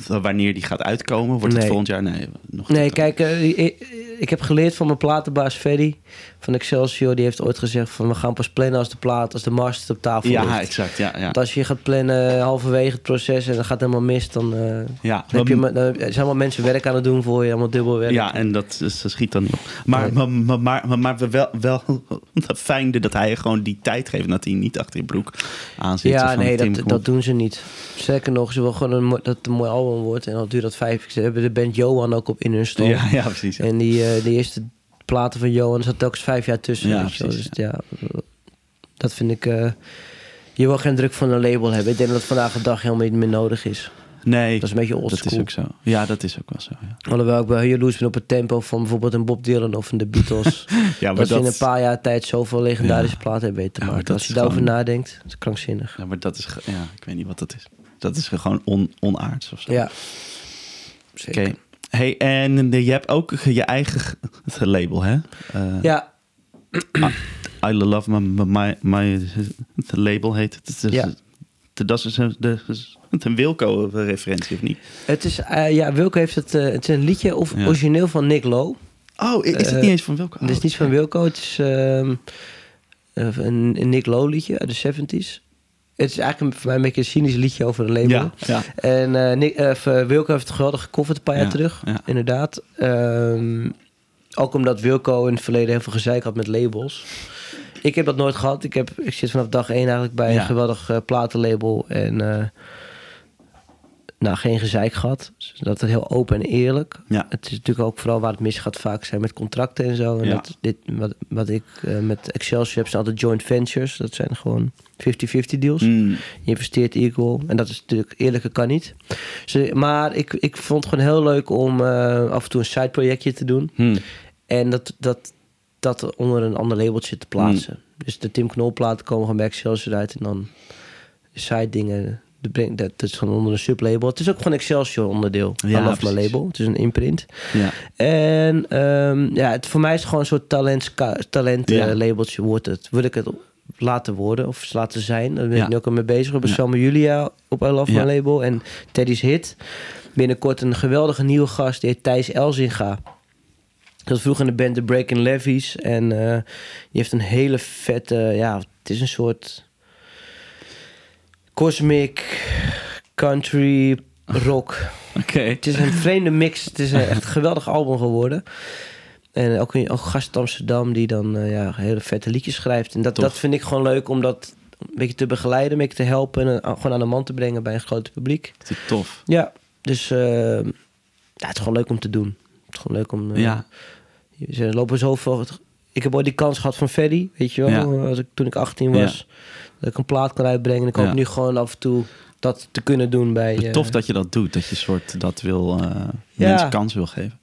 A: wanneer die gaat uitkomen? Wordt het volgend jaar? Nee, nog
B: Nee, kijk, eh, ik, ik heb geleerd van mijn platenbaas Ferry van Excelsior. Die heeft ooit gezegd van we gaan pas plannen als de plaat, als de master op tafel
A: Ja,
B: ligt.
A: exact. Ja, ja.
B: Want als je gaat plannen halverwege het proces en dat gaat helemaal mis, dan, eh,
A: ja.
B: dan heb je, dan zijn allemaal mensen werk aan het doen voor je, allemaal dubbel werk.
A: Ja, en dat, is- dat schiet dan niet op. Maar,
B: Nee.
A: maar, maar, maar, maar wel, wel fijn dat hij gewoon die tijd geeft... dat hij niet achter je broek aan zit.
B: Ja, nee, dat, dat doen ze niet. Zeker nog, ze willen gewoon een, dat het een mooi album wordt. En dan duurt dat vijf. Ze hebben de band Johan ook op in hun store.
A: Ja, ja, precies. ja.
B: En die, eh, die eerste platen van Johan zat telkens vijf jaar tussen.
A: Ja, precies,
B: Dus, ja. dat vind ik... eh, je wil geen druk van een label hebben. Ik denk dat het vandaag de dag helemaal niet meer nodig is.
A: Nee,
B: Dat is een beetje
A: dat is
B: oldschool.
A: ook zo. Ja, dat is ook wel zo. Ja,
B: Alhoewel ik wel heel jaloers ben op het tempo van bijvoorbeeld een Bob Dylan of een The Beatles.
A: ja maar
B: dat ze in
A: dat,
B: een paar jaar tijd zoveel legendarische
A: Ja.
B: platen hebben weten te maken.
A: dat
B: Als je daarover
A: gewoon-
B: nadenkt, dat is krankzinnig.
A: ja, maar dat is... Ja, ik weet niet wat dat is. Dat is gewoon on, onaards of zo.
B: Ja,
A: Oké.
B: zeker.
A: Hey, en je hebt ook je eigen label, hè? Eh,
B: Ja,
A: I Love My, my, my label heet het.
B: Ja.
A: Dat is een, de, een Wilco-referentie, of niet?
B: Het is, eh, ja, Wilco heeft het, eh, het is een liedje of,
A: Ja.
B: origineel van Nick Lowe.
A: Oh, is het niet eens van Wilco?
B: het is
A: Oh,
B: niet van Wilco, het is ehm, een, een Nick Lowe liedje uit de 70s. Het is eigenlijk een, voor mij een beetje een cynisch liedje over een label.
A: Ja, ja.
B: En Nick, v- Wilco heeft het geweldig gecoverd een paar
A: Ja,
B: jaar terug, inderdaad. Ehm, ook omdat Wilco in het verleden heel veel gezeik had met labels. Ik heb dat nooit gehad. Ik, heb, ik zit vanaf dag één eigenlijk bij een geweldig eh, platenlabel. En nou, geen gezeik gehad. Dus dat is heel open en eerlijk.
A: Ja.
B: Het is natuurlijk ook vooral waar het misgaat vaak zijn met contracten en zo. En
A: Ja.
B: dat, dit, wat, wat ik eh, met Excelsior heb, zijn altijd joint ventures. Dat zijn gewoon 50-50 deals.
A: Mm,
B: Je investeert equal. En dat is natuurlijk eerlijker kan niet. Dus, maar ik, ik vond het gewoon heel leuk om eh, af en toe een sideprojectje te doen.
A: mm.
B: En dat, dat, dat onder een ander labeltje te plaatsen. Dus de Tim Knol platen komen gewoon bij Excelsior uit. En dan de side dingen. Dat, is gewoon onder een sublabel. Het is ook gewoon Excelsior onderdeel.
A: Ja,
B: mijn label. Het is een imprint.
A: Ja.
B: En ehm, ja, het, voor mij is het gewoon een soort talent, talent
A: Ja.
B: eh, labeltje wordt het. Wil ik het laten worden of laten zijn. Daar ben ik nu ook al mee bezig. We hebben Julia op I Love
A: Ja.
B: My label. En Teddy's Hit. Binnenkort een geweldige nieuwe gast. Die heet Thijs Elzinga. Dat was vroeger in de band The Breaking Levies. En die heeft een hele vette... Ja, het is een soort... Cosmic country rock
A: Oké.
B: het is een vreemde mix. Het is een echt een geweldig album geworden. En ook een, ook gast Amsterdam die dan eh, ja, hele vette liedjes schrijft. En dat,
A: Tof.
B: dat vind ik gewoon leuk om dat een beetje te begeleiden, een beetje te helpen en eh, gewoon aan de man te brengen bij een groot publiek.
A: Het is tof.
B: Ja, dus eh, ja, het is gewoon leuk om te doen. Het is gewoon leuk om. eh,
A: Ja.
B: Ze lopen zoveel. Ik heb ooit die kans gehad van Ferry, weet je wel, als ik, toen ik 18 was. Dat ik een plaat kan uitbrengen. En ik hoop
A: Ja.
B: nu gewoon af en toe dat te kunnen doen bij. eh,
A: Tof dat je dat doet. Dat je soort dat wil,
B: Ja.
A: mensen kans wil geven.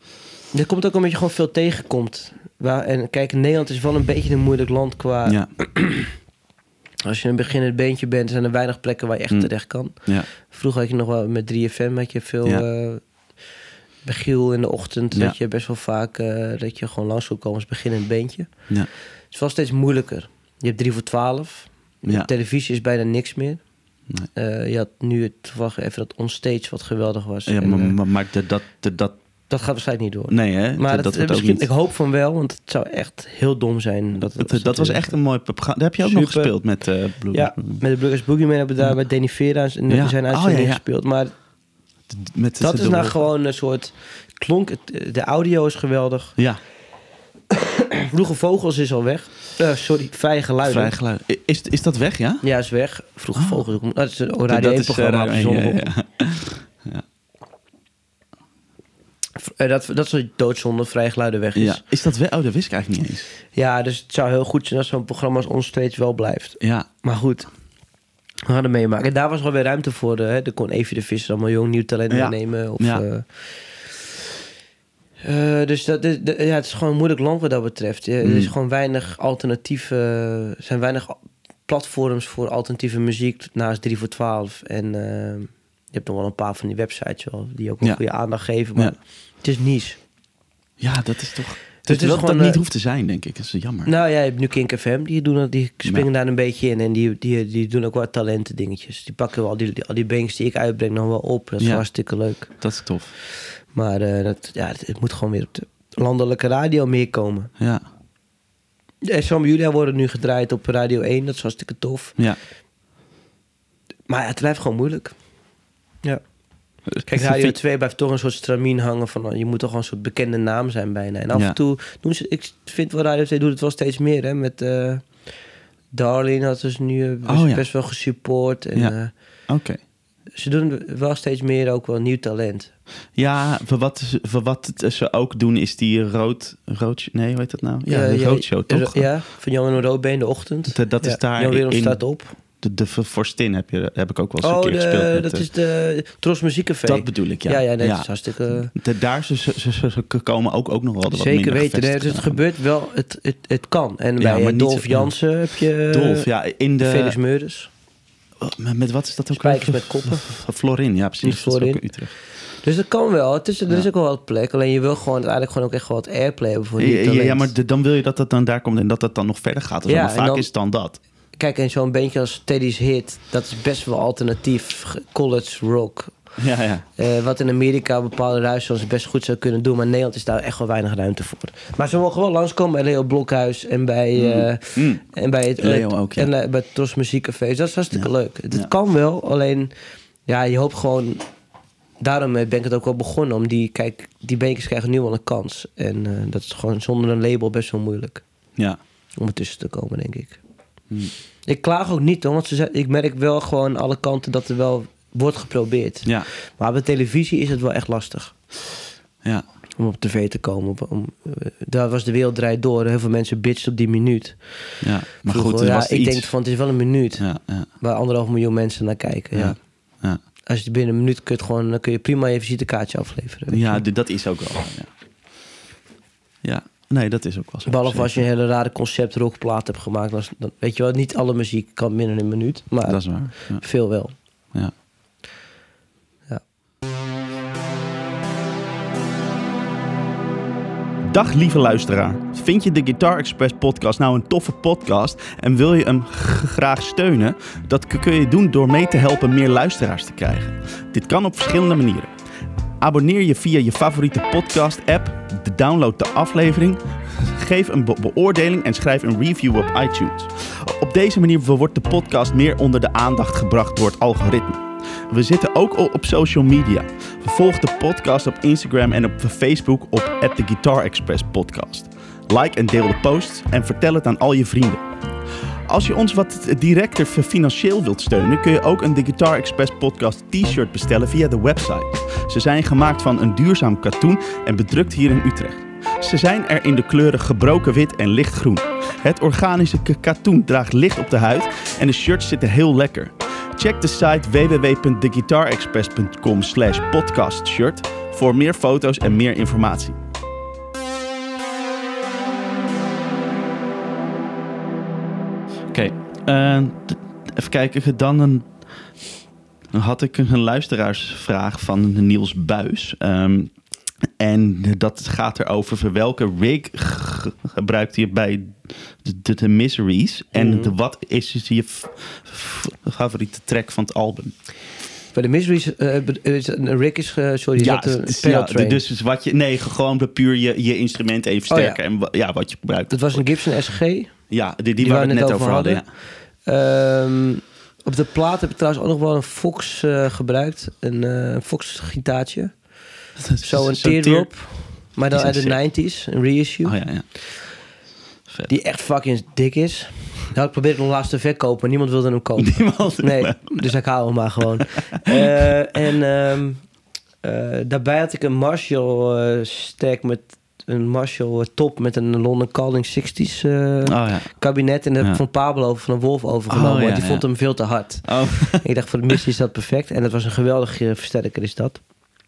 B: Er komt ook omdat je gewoon veel tegenkomt. Waar, en kijk, Nederland is wel een beetje een moeilijk land qua...
A: Ja.
B: Als je een beginnend beentje bent, zijn er weinig plekken waar je echt
A: Mm.
B: terecht kan.
A: Ja.
B: Vroeger had je nog wel met 3FM had je veel...
A: Ja.
B: eh, bij Giel in de ochtend, dat je best wel vaak... dat je gewoon langs kon komen als beginnend beentje.
A: Ja.
B: Het is wel steeds moeilijker. Je hebt 3 voor 12.
A: Ja.
B: Televisie is bijna niks meer.
A: Nee.
B: Eh, je had nu het, toevallig even dat onstage wat geweldig was.
A: Ja,
B: En,
A: maar,
B: eh,
A: maar, maar dat, dat, dat, dat...
B: gaat waarschijnlijk niet door.
A: Nee, hè?
B: Maar
A: dat,
B: dat,
A: niet...
B: ik hoop van wel, want het zou echt heel dom zijn. Dat,
A: Dat, dat was echt een mooi programma. Daar heb je ook nog gespeeld met eh Blue.
B: Ja, met de Burgers Boogeyman hebben we daar met Danny Vera en
A: Ja.
B: zijn
A: Oh,
B: uitzending
A: ja.
B: gespeeld. Maar
A: Met
B: dat
A: de
B: is nou gewoon een soort klonk. De audio is geweldig.
A: Ja,
B: Vroege Vogels is al weg. Eh, sorry, Vrije Geluiden.
A: vrij geluid. Is, is dat weg, ja?
B: Ja, is weg. Vroege
A: Oh.
B: Vogels. ook- Dat is een
A: Dat
B: Radio 1
A: is, eh,
B: programma.
A: ja, ja.
B: Eh, dat, dat is doodzonde, Vrije Geluiden weg is.
A: Ja.
B: Ja.
A: Is dat weg? Oh, dat wist ik eigenlijk niet eens.
B: dus het zou heel goed zijn als zo'n programma als ons steeds wel blijft.
A: Ja,
B: Maar goed, we gaan het meemaken. En daar was wel weer ruimte voor. eh, Hè. Er kon Evie de Visser allemaal jong nieuw talent
A: Ja.
B: meenemen. Of,
A: Ja.
B: Eh, dus dat, is- de- ja, het is gewoon een moeilijk land wat dat betreft. Er is
A: Mm.
B: gewoon weinig alternatieve... Er zijn weinig platforms voor alternatieve muziek naast 3 voor 12. En eh, je hebt nog wel een paar van die websites wel, die ook wel
A: Ja.
B: goede aandacht geven. Maar
A: Ja.
B: het is niche.
A: ja dat is toch... Dus dat,
B: gewoon,
A: dat niet
B: eh,
A: hoeft te zijn, denk ik. Dat is jammer.
B: Nou ja, je hebt nu Kink FM, die, doen, dat- die springen
A: Ja.
B: daar een beetje in. En die, die, die doen ook wat talenten dingetjes. Die pakken wel al die, die- al die banks die ik uitbreng nog wel op. Dat is
A: Ja.
B: hartstikke leuk.
A: Dat is tof.
B: Maar eh, dat, ja, het, het moet gewoon weer op de landelijke radio meer komen.
A: Ja.
B: En Sam Julia worden nu gedraaid op Radio 1. Dat is hartstikke tof.
A: ja.
B: Maar ja, het blijft gewoon moeilijk. Kijk, Radio 2 blijft toch een soort stramien hangen van... je moet toch gewoon een soort bekende naam zijn bijna. En af
A: Ja.
B: en toe doen ze... Ik vind wel Radio 2 doet het wel steeds meer, hè. Met eh Darlene had dus nu eh, best,
A: Oh, ja.
B: best wel gesupport. En
A: Ja.
B: eh,
A: Oké.
B: ze doen wel steeds meer ook wel nieuw talent.
A: Ja, voor wat, ze- voor wat ze ook doen is die rood... rood nee, hoe heet dat nou? Ja, de
B: ja,
A: roodshow, toch?
B: Ja, van Jan en Roodbeen de ochtend.
A: Dat- dat is daar
B: Jan Wereld
A: in-
B: staat op.
A: De, de Vorstin heb, je, heb ik ook wel eens
B: Oh,
A: een keer
B: de-
A: gespeeld. met,
B: dat
A: eh,
B: is de Tros Muziekcafé.
A: dat bedoel ik, ja.
B: Ja, ja, nee,
A: Ja.
B: dat is hartstikke...
A: De, daar ze, ze, komen ook, ook nog wel wat
B: Zeker weten. Nee, dus het gebeurt wel, het, het, het kan. En
A: Ja,
B: bij
A: maar
B: eh, Dolf Jansen heb je... eh,
A: Dolf, ja, in de...
B: Felix Meurders.
A: Oh, met, met wat is dat ook?
B: Spijkers met koppen.
A: Florin, ja precies.
B: Die
A: Dat is ook
B: Florin.
A: in Utrecht.
B: Dus dat kan wel. Het is, er
A: Ja.
B: is ook wel wat plek. Alleen je wil gewoon uiteindelijk gewoon ook echt wel wat airplay hebben voor die
A: Ja, ja, maar de- dan wil je dat dat dan daar komt en dat dat dan nog verder gaat. Dus
B: Ja,
A: vaak
B: dan-
A: is het dan dat.
B: Kijk, en zo'n bandje als Teddy's Hit, dat is best wel alternatief ge- college rock.
A: Ja, ja.
B: Eh, wat in Amerika bepaalde ruiszones best goed zou kunnen doen. Maar in Nederland is daar echt wel weinig ruimte voor. Maar ze mogen wel langskomen bij Leo Blokhuis en bij,
A: Mm.
B: en bij het
A: Leo ook, ja.
B: en eh, bij het Tros Muziekcafé. Dat is hartstikke
A: Ja.
B: leuk. Het kan wel, alleen ja, je hoopt gewoon. Daarom ben ik het ook wel begonnen. Om die, kijk, die beentjes krijgen nu wel een kans. En dat is gewoon zonder een label best wel moeilijk.
A: Ja.
B: Om ertussen te komen, denk ik.
A: Hmm.
B: Ik klaag ook niet hoor, want ze, ik merk wel gewoon alle kanten dat er wel wordt geprobeerd.
A: Ja.
B: Maar bij televisie is het wel echt lastig
A: Ja.
B: om op tv te komen. Op- Om, eh, daar was de wereld draait door. Heel veel mensen bitchen op die minuut.
A: ja. Maar
B: Vroeger,
A: goed,
B: ja,
A: was
B: ik
A: iets.
B: denk van het is wel een minuut
A: Ja, ja,
B: waar anderhalf miljoen mensen naar kijken. Ja.
A: ja.
B: Als je binnen een minuut kunt gewoon, dan kun je prima je visitekaartje afleveren.
A: Ja, dat is ook wel. Ja. ja. Nee, dat is ook wel zo.
B: Behalve als je een hele rare concept rockplaat hebt gemaakt. Dan, weet je wel, niet alle muziek kan binnen een minuut. Maar
A: Dat is waar. Ja.
B: veel wel.
A: ja.
B: Ja.
C: Dag lieve luisteraar. Vind je de Guitar Express podcast nou een toffe podcast en wil je hem graag steunen? Dat kun je doen door mee te helpen meer luisteraars te krijgen. Dit kan op verschillende manieren. Abonneer je via je favoriete podcast app, download de aflevering, geef een be- beoordeling en schrijf een review op iTunes. Op deze manier wordt de podcast meer onder de aandacht gebracht door het algoritme. We zitten ook op social media. Volg de podcast op Instagram en op Facebook op The Guitar Express Podcast. Like en deel de posts en vertel het aan al je vrienden. Als je ons wat directer financieel wilt steunen, kun je ook een The Guitar Express Podcast t-shirt bestellen via de website. Ze zijn gemaakt van een duurzaam katoen en bedrukt hier in Utrecht. Ze zijn er in de kleuren gebroken wit en lichtgroen. Het organische katoen draagt licht op de huid en de shirts zitten heel lekker. Check de site www.theguitarexpress.com slash podcastshirt voor meer foto's en meer informatie.
A: Oké. eh, even kijken. Dan, een, had ik een luisteraarsvraag van Niels Buis. Ehm, en dat gaat erover voor welke rig gebruikt je bij de, de, de Miseries. En
B: Mhm.
A: de, wat is dus je f- favoriete track van het album?
B: Bij de Miseries, eh, be- is een Rick is, eh, sorry, is dat een
A: dus, ja,
B: train?
A: dus wat je, nee, gewoon puur je, je instrument even
B: Oh, ja.
A: sterker en ja, wat je gebruikt.
B: Dat was een Gibson SG.
A: Ja, die, die,
B: Die
A: waar we het net over
B: over
A: hadden. Ja.
B: Ehm, op de plaat heb ik trouwens ook nog wel een Fox eh, gebruikt. Een eh, Fox gitaartje. Zo een
A: Zo'n
B: teardrop. Maar dan uit de
A: zijn
B: 90s. Een reissue.
A: Oh ja, ja. Vet.
B: Die echt fucking dik is. Nou, ik probeerde hem laatst te verkopen, niemand wilde hem kopen.
A: Niemand.
B: Nee, dus ik hou hem maar gewoon. Eh, en ehm, eh, daarbij had ik een Marshall stack met een Marshall eh, top met een London Calling 60s eh,
A: Oh ja.
B: kabinet. En dat heb ik van Pablo van een Wolf overgenomen.
A: Oh,
B: want die vond hem veel te hard.
A: Oh.
B: ik dacht, voor de missie is dat perfect. En dat was een geweldige versterker is dat.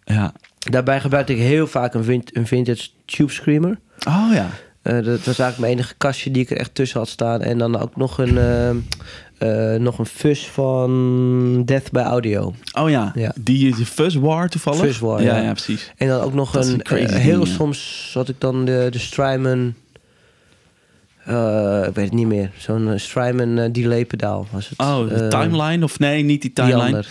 A: ja.
B: Daarbij gebruikte ik heel vaak een, een vintage tube screamer.
A: Oh ja.
B: Eh, dat was eigenlijk mijn enige kastje die ik er echt tussen had staan. En dan ook nog een, eh, nog een fuzz van Death by Audio.
A: Oh ja,
B: Ja.
A: die die Fuzz War toevallig?
B: Fuzz War,
A: ja.
B: ja.
A: Ja, precies.
B: En dan ook nog
A: Dat is
B: een, eh,
A: ding,
B: heel soms had ik dan de, de Strymon... eh, ik weet het niet meer. Zo'n Strymon delay pedaal was het.
A: Oh, de timeline? Of nee, niet die timeline.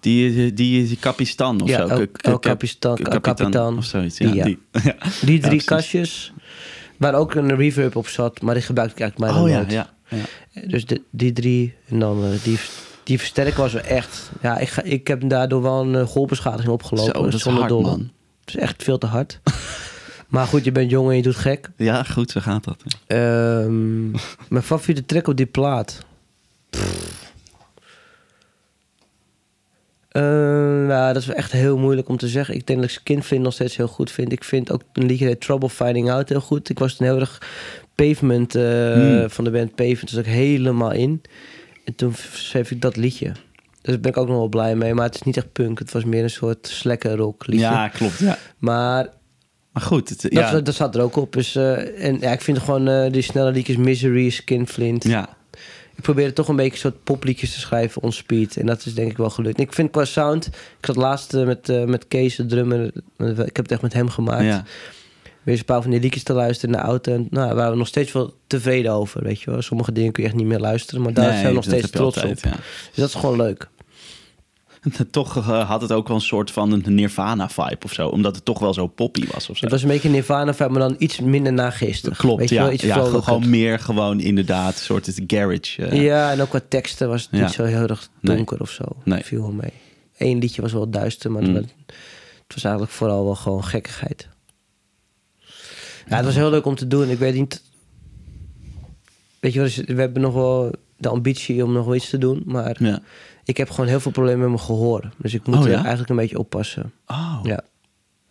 A: Die, die, die, die Kapistan of
B: Ja,
A: zo.
B: El- Capistan- Capitan.
A: Of zoiets,
B: Die,
A: ja. Die. ja.
B: Die drie kastjes, waar ook een reverb op zat, maar die gebruikte ik eigenlijk bijna
A: Oh ja, ja.
B: Dus de, die drie en dan eh, die, die versterker was wel echt... Ja, ik, ga, ik heb daardoor wel een eh, golfbeschadiging opgelopen.
A: Zo, dat is hard,
B: dolle.
A: man.
B: Het is echt veel te hard. maar goed, je bent jong en je doet gek.
A: Ja, goed, zo gaat dat.
B: Ehm, mijn favoriete track op die plaat. Ehm, ja, dat is echt heel moeilijk om te zeggen. Ik denk dat ik Skinflint nog steeds heel goed vind. Ik vind ook een liedje Trouble Finding Out heel goed. Ik was toen heel erg Pavement eh,
A: Hmm.
B: van de band Pavement. Dus ook helemaal in. En toen schreef ik dat liedje. Dus daar ben ik ook nog wel blij mee. Maar het is niet echt punk. Het was meer een soort slekke rock liedje.
A: Ja, klopt. Ja.
B: Maar
A: Maar goed, het,
B: dat,
A: ja.
B: dat staat er ook op. Dus, eh, en ja, ik vind gewoon eh, die snelle liedjes Misery, Skinflint.
A: ja.
B: Ik probeerde toch een beetje een soort popliedjes te schrijven on speed. En dat is denk ik wel gelukt. Ik vind qua sound... Ik zat laatst met, met Kees, de drummer. Ik heb het echt met hem gemaakt.
A: ja.
B: Weer een paar van die liedjes te luisteren in de auto. En nou, daar waren we nog steeds wel tevreden over, weet je wel. Sommige dingen kun je echt niet meer luisteren. Maar daar
A: Nee,
B: zijn we nog steeds trots
A: altijd,
B: op.
A: ja.
B: Dus dat is gewoon leuk.
A: Toch eh, had het ook wel een soort van een Nirvana-vibe of zo. Omdat het toch wel zo poppy was of zo.
B: Het was een beetje Nirvana, maar dan iets minder nageestig.
A: Klopt,
B: weet je
A: ja.
B: wel, iets
A: ja gewoon meer gewoon inderdaad een soort garage. eh.
B: Ja, en ook qua teksten was het
A: Ja.
B: niet zo heel erg
A: Nee.
B: donker of zo.
A: Nee.
B: Viel wel mee. Eén liedje was wel duister, maar
A: Mm.
B: het was eigenlijk vooral wel gewoon gekkigheid. Ja, het was heel leuk om te doen. Ik weet niet... Weet je wel, dus we hebben nog wel de ambitie om nog wel iets te doen. Maar
A: Ja.
B: ik heb gewoon heel veel problemen met mijn gehoor. Dus ik moet
A: Oh,
B: er
A: ja?
B: eigenlijk een beetje oppassen.
A: Oh,
B: Ja.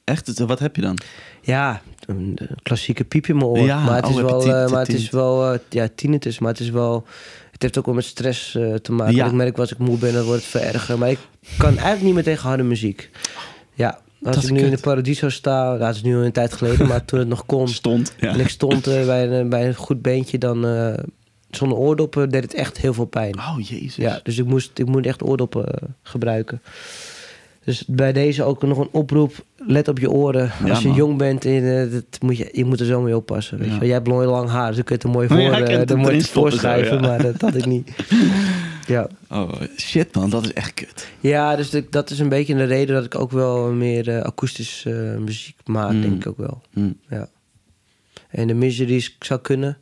A: echt? Het- Wat heb je dan?
B: Ja, een klassieke piep in mijn oor.
A: Ja,
B: maar het
A: oh,
B: is
A: je
B: wel, eh, maar het is wel, eh, ja, tinnitus, maar het is wel, het heeft ook wel met stress eh, te maken. Ik merk als ik moe ben, dan wordt het vererger. Maar ik kan eigenlijk niet meer tegen harde muziek. Ja, als
A: Dat
B: ik nu in de. Paradiso sta, nou, dat is nu al een tijd geleden, maar toen het nog kon.
A: Stond. Ja.
B: En ik stond eh, bij, een, bij een goed beentje, dan eh, zonder oordoppen deed het echt heel veel pijn.
A: Oh, jezus.
B: Ja, dus ik, moest, ik moet echt oordoppen eh, gebruiken. Dus bij deze ook nog een oproep. Let op je oren.
A: Ja,
B: Als je
A: man.
B: jong bent, en, eh, dat moet je, je moet er zo mee oppassen. Weet
A: Ja.
B: je wel. Jij hebt mooi lang haar, dus dan kun je het er mooi voor, eh,
A: het
B: er mooi
A: ja.
B: Maar dat had ik niet. ja.
A: Oh, shit man, dat is echt kut.
B: ja, dus de- dat is een beetje de reden dat ik ook wel meer eh, akoestisch eh, muziek maak,
A: Mm.
B: denk ik ook wel.
A: Hm.
B: Ja. En de miseries zou kunnen.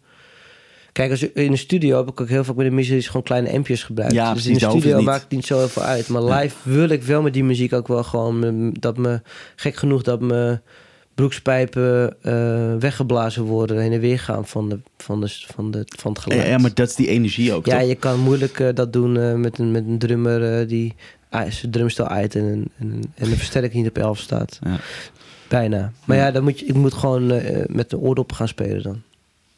B: Kijk, als, in de studio heb ik ook heel vaak met de miseries gewoon kleine ampjes gebruikt.
A: Ja,
B: dus
A: precies,
B: in de studio maakt het niet zo heel veel uit. Maar live wil ik wel met die muziek ook wel gewoon... mm, dat me, gek genoeg, dat me broekspijpen eh, weggeblazen worden... heen en weer gaan van, de, van, de, van, de, van het geluid.
A: Ja, ja, maar dat is die energie ook,
B: Ja,
A: toch?
B: je kan moeilijk eh, dat doen eh, met, een, met een drummer die zijn drumstel uit en, en, en de versterker niet op 11 staat.
A: Ja.
B: Bijna. Maar ja, dan moet je, ik moet gewoon met de oordoppen gaan spelen dan.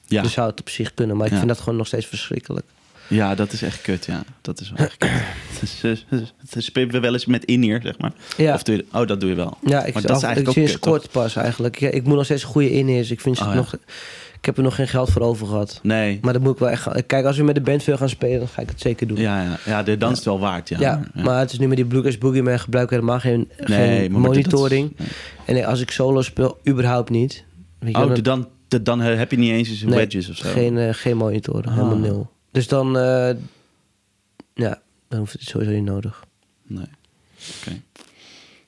A: Ja.
B: Dus zou het op zich kunnen. Maar ik vind dat gewoon nog steeds verschrikkelijk.
A: Ja, dat is echt kut, ja. Dat is wel echt kut. Het spelen we wel eens met in-ear, zeg maar.
B: Ja,
A: Of doe je, oh, dat doe je wel.
B: ja ik,
A: maar dat is eigenlijk
B: ik
A: ook toch?
B: kort pas eigenlijk. Ja, ik moet nog steeds goede in-ears. Ik, vind ze
A: Oh, ja.
B: nog, ik heb er nog geen geld voor over gehad.
A: Nee.
B: Maar dat moet ik wel echt. Kijk, als we met de band veel gaan spelen, dan ga ik het zeker doen.
A: Ja, ja, ja de dans is het wel waard, ja.
B: Ja, maar het is nu met die Bluegrass Boogie Man gebruik ik helemaal geen,
A: Nee,
B: geen
A: maar
B: monitoring. En als ik solo speel, überhaupt niet. Weet je wel,
A: Oh,
B: dan-
A: dan, dan, dan heb je niet eens
B: Nee,
A: wedges of zo.
B: Geen, eh, geen monitoren,
A: Ah.
B: helemaal nul. Dus dan, eh, ja, dan hoeft het sowieso niet nodig.
A: Nee. Oké.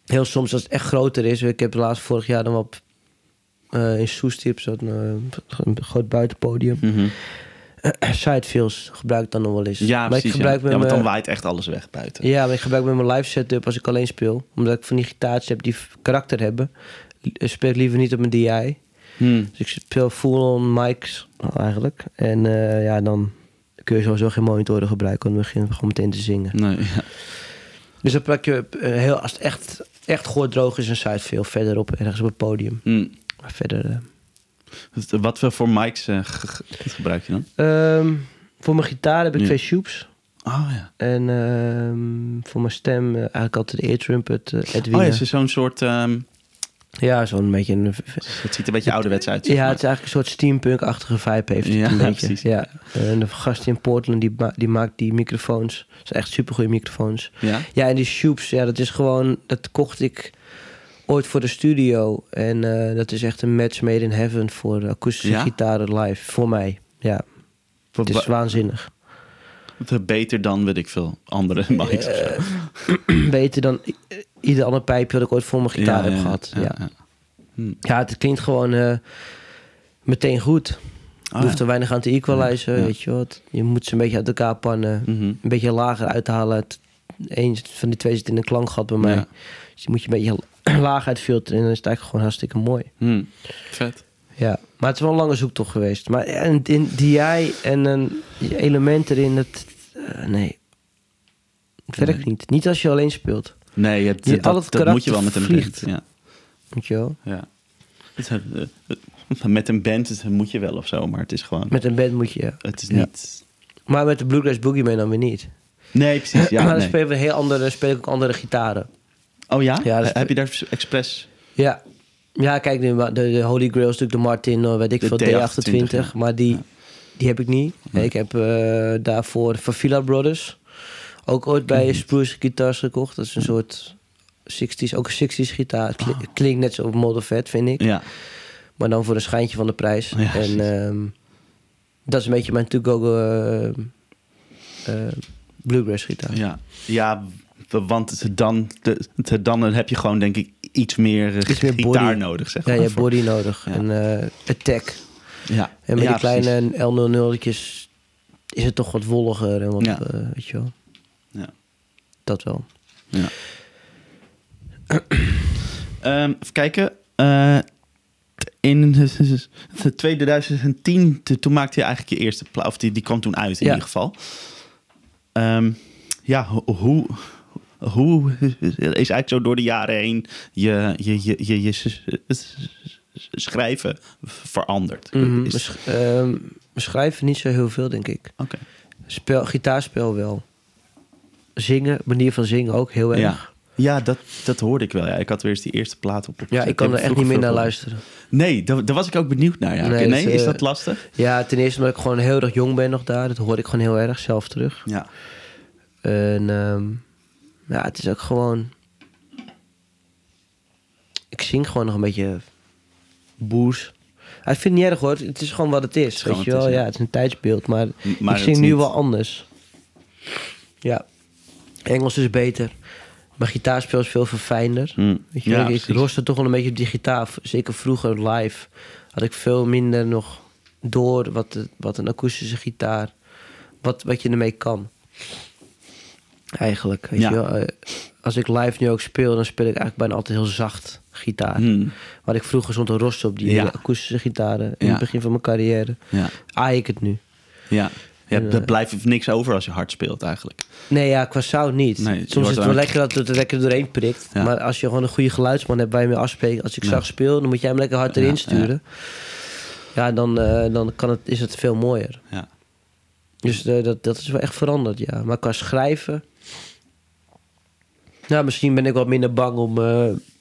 B: Heel soms als het echt groter is. Ik heb laatst vorig jaar dan op eh in Soest hier op zo'n eh, een groot buitenpodium.
A: Mhm.
B: Sidefields gebruik ik dan nog wel eens.
A: Ja,
B: maar
A: precies.
B: ik gebruik
A: ja.
B: met
A: ja, want dan waait echt alles weg buiten.
B: Ja, maar ik gebruik met mijn live setup als ik alleen speel. Omdat ik van die gitaartjes heb die karakter hebben. Speel ik liever niet op mijn DI.
A: Hm.
B: Dus ik speel full-on mics eigenlijk. En ja, dan kun je sowieso geen monitoren gebruiken. Dan begin je gewoon meteen te zingen.
A: Nee, ja.
B: Dus dan pak je eh, heel, als het echt, echt droog is, een side veel verderop, ergens op het podium.
A: Hm.
B: Maar verder. eh,
A: Wat voor mics eh, ge- ge- gebruik je dan?
B: Ehm, voor mijn gitaar heb ik
A: Ja.
B: twee Shoops.
A: Oh ja.
B: En ehm, voor mijn stem eigenlijk altijd de Ear Trumpet, Edwina.
A: Oh ja, is zo'n soort... ehm,
B: Ja, zo'n beetje een...
A: Het ziet een beetje ouderwets uit.
B: Ja,
A: maar.
B: het is eigenlijk een soort steampunk-achtige vibe heeft het
A: Ja,
B: een beetje.
A: precies.
B: Ja. En de gast in Portland, die, ma- die maakt die microfoons. Dat zijn echt supergoeie microfoons.
A: ja?
B: Ja, en die Shoops, ja, dat is gewoon... Dat kocht ik ooit voor de studio. En eh, dat is echt een match made in heaven voor de akoestische
A: Ja?
B: gitaren live. Voor mij, ja. Het is
A: Wa-
B: waanzinnig.
A: wa- Beter dan, weet ik veel, andere mics zo.
B: Beter dan ieder ander pijpje dat ik ooit voor mijn gitaar heb gehad. Ja,
A: ja.
B: ja. het klinkt gewoon eh, meteen goed. Je
A: Oh,
B: hoeft er weinig aan te equalizen, weet je wat. Je moet ze een beetje uit elkaar pannen.
A: Mhm.
B: Een beetje lager uithalen. Eén van die twee zit in een klankgat bij mij. Dus die moet je een beetje laag uitfilteren. En dan is het eigenlijk gewoon hartstikke mooi.
A: Hm, Vet.
B: Ja, maar het is wel een lange zoektocht geweest. Maar en, in DI en een element erin, dat... eh, nee. Het werkt
A: Nee.
B: niet. Niet als je alleen speelt.
A: Nee,
B: Je- al
A: dat,
B: het
A: dat moet je wel met een
B: vliegt.
A: band. Ja.
B: Weet je wel?
A: Ja. Eh, eh, met een band moet je wel of zo, maar het is gewoon...
B: Met een band moet je...
A: Het is
B: Ja.
A: niet...
B: Maar met de Bluegrass Boogeyman dan weer niet.
A: Nee, precies. Ja,
B: maar dan
A: nee.
B: spelen we heel andere, speel ik ook andere gitaren.
A: Oh ja?
B: Ja,
A: Heb je daar expres...
B: Ja. Ja, kijk, nu, de, de Holy Grail is natuurlijk de Martin, eh, weet ik
A: De
B: veel,
A: D28,
B: D28.
A: ja.
B: Maar die,
A: Ja.
B: die heb ik niet. Ik heb eh, daarvoor Favila Brothers. Ook ooit bij
A: Mhm.
B: Spruce Guitars gekocht. Dat is een soort 60s, ook een 60s gitaar. Het kli- klinkt net zo op Model Vet, vind ik.
A: Ja.
B: Maar dan voor een schijntje van de prijs.
A: Ja, precies.
B: en ehm, dat is een beetje mijn to-go eh, eh, bluegrass gitaar.
A: Ja, ja want dan, de, dan heb je gewoon, denk ik, iets meer, eh,
B: Iets meer
A: gitaar
B: body.
A: nodig. Zeg
B: Ja, je
A: maar,
B: hebt body nodig.
A: Ja.
B: En attack.
A: Ja,
B: En met
A: ja,
B: die kleine
A: precies.
B: L00'tjes is het toch wat wolliger en wat,
A: Ja.
B: weet je wel. Dat wel.
A: Ja. Ehm, even kijken. Eh, in 2010, t- toen maakte je eigenlijk je eerste plaat. Of die, die kwam toen uit in
B: Ja.
A: ieder geval. Ehm, ja, ho- hoe, hoe is eigenlijk zo door de jaren heen je, je, je, je, schrijven veranderd? Is-
B: ehm, beschrijven niet zo heel veel, denk ik.
A: Oké.
B: Spel, gitaarspel wel. Zingen, manier van zingen ook heel erg.
A: Ja, ja dat, dat hoorde ik wel. Ja. Ik had weer eens die eerste plaat op.
B: Ja,
A: opgezet.
B: ik kan er echt niet meer naar luisteren.
A: Nee, daar, daar was ik ook benieuwd naar. Ja.
B: Nee,
A: is
B: eh,
A: dat lastig?
B: Ja, ten eerste omdat ik gewoon heel erg jong ben nog daar. Dat hoor ik gewoon heel erg zelf terug.
A: Ja.
B: En ehm, ja, het is ook gewoon... Ik zing gewoon nog een beetje boes. Ja, ik vind het niet erg hoor. Het is gewoon wat het is. weet je wel?
A: is,
B: ja.
A: ja.
B: het is een tijdsbeeld. Maar,
A: maar
B: ik zing nu
A: niet-
B: wel anders. Ja. Engels is beter. Mijn gitaarspel is veel verfijnder.
A: Hm.
B: Weet je,
A: Ja,
B: ik roste toch wel een beetje op die gitaar. Zeker vroeger live had ik veel minder nog door wat, de, wat een akoestische gitaar, wat, wat je ermee kan. Eigenlijk. Weet
A: Ja.
B: je wel, eh, als ik live nu ook speel, dan speel ik eigenlijk bijna altijd heel zacht gitaar.
A: Hm.
B: Waar ik vroeger stond te rosten op die
A: Ja.
B: akoestische gitaren in
A: Ja.
B: het begin van mijn carrière.
A: Ja.
B: Aai ik het nu.
A: Ja. Ja, er
B: eh,
A: blijft niks over als je hard speelt eigenlijk.
B: Nee, ja, qua sound niet.
A: Nee,
B: Soms is het wel lekker dat het er lekker doorheen prikt.
A: Ja.
B: Maar als je gewoon een goede geluidsman hebt je mee afspreekt... als ik
A: Ja.
B: zacht speel, dan moet jij hem lekker hard erin sturen. Ja, dan, eh, dan kan het, is het veel mooier.
A: Ja.
B: Dus eh, dat, dat is wel echt veranderd, ja. Maar qua schrijven... Nou, misschien ben ik wat minder bang om...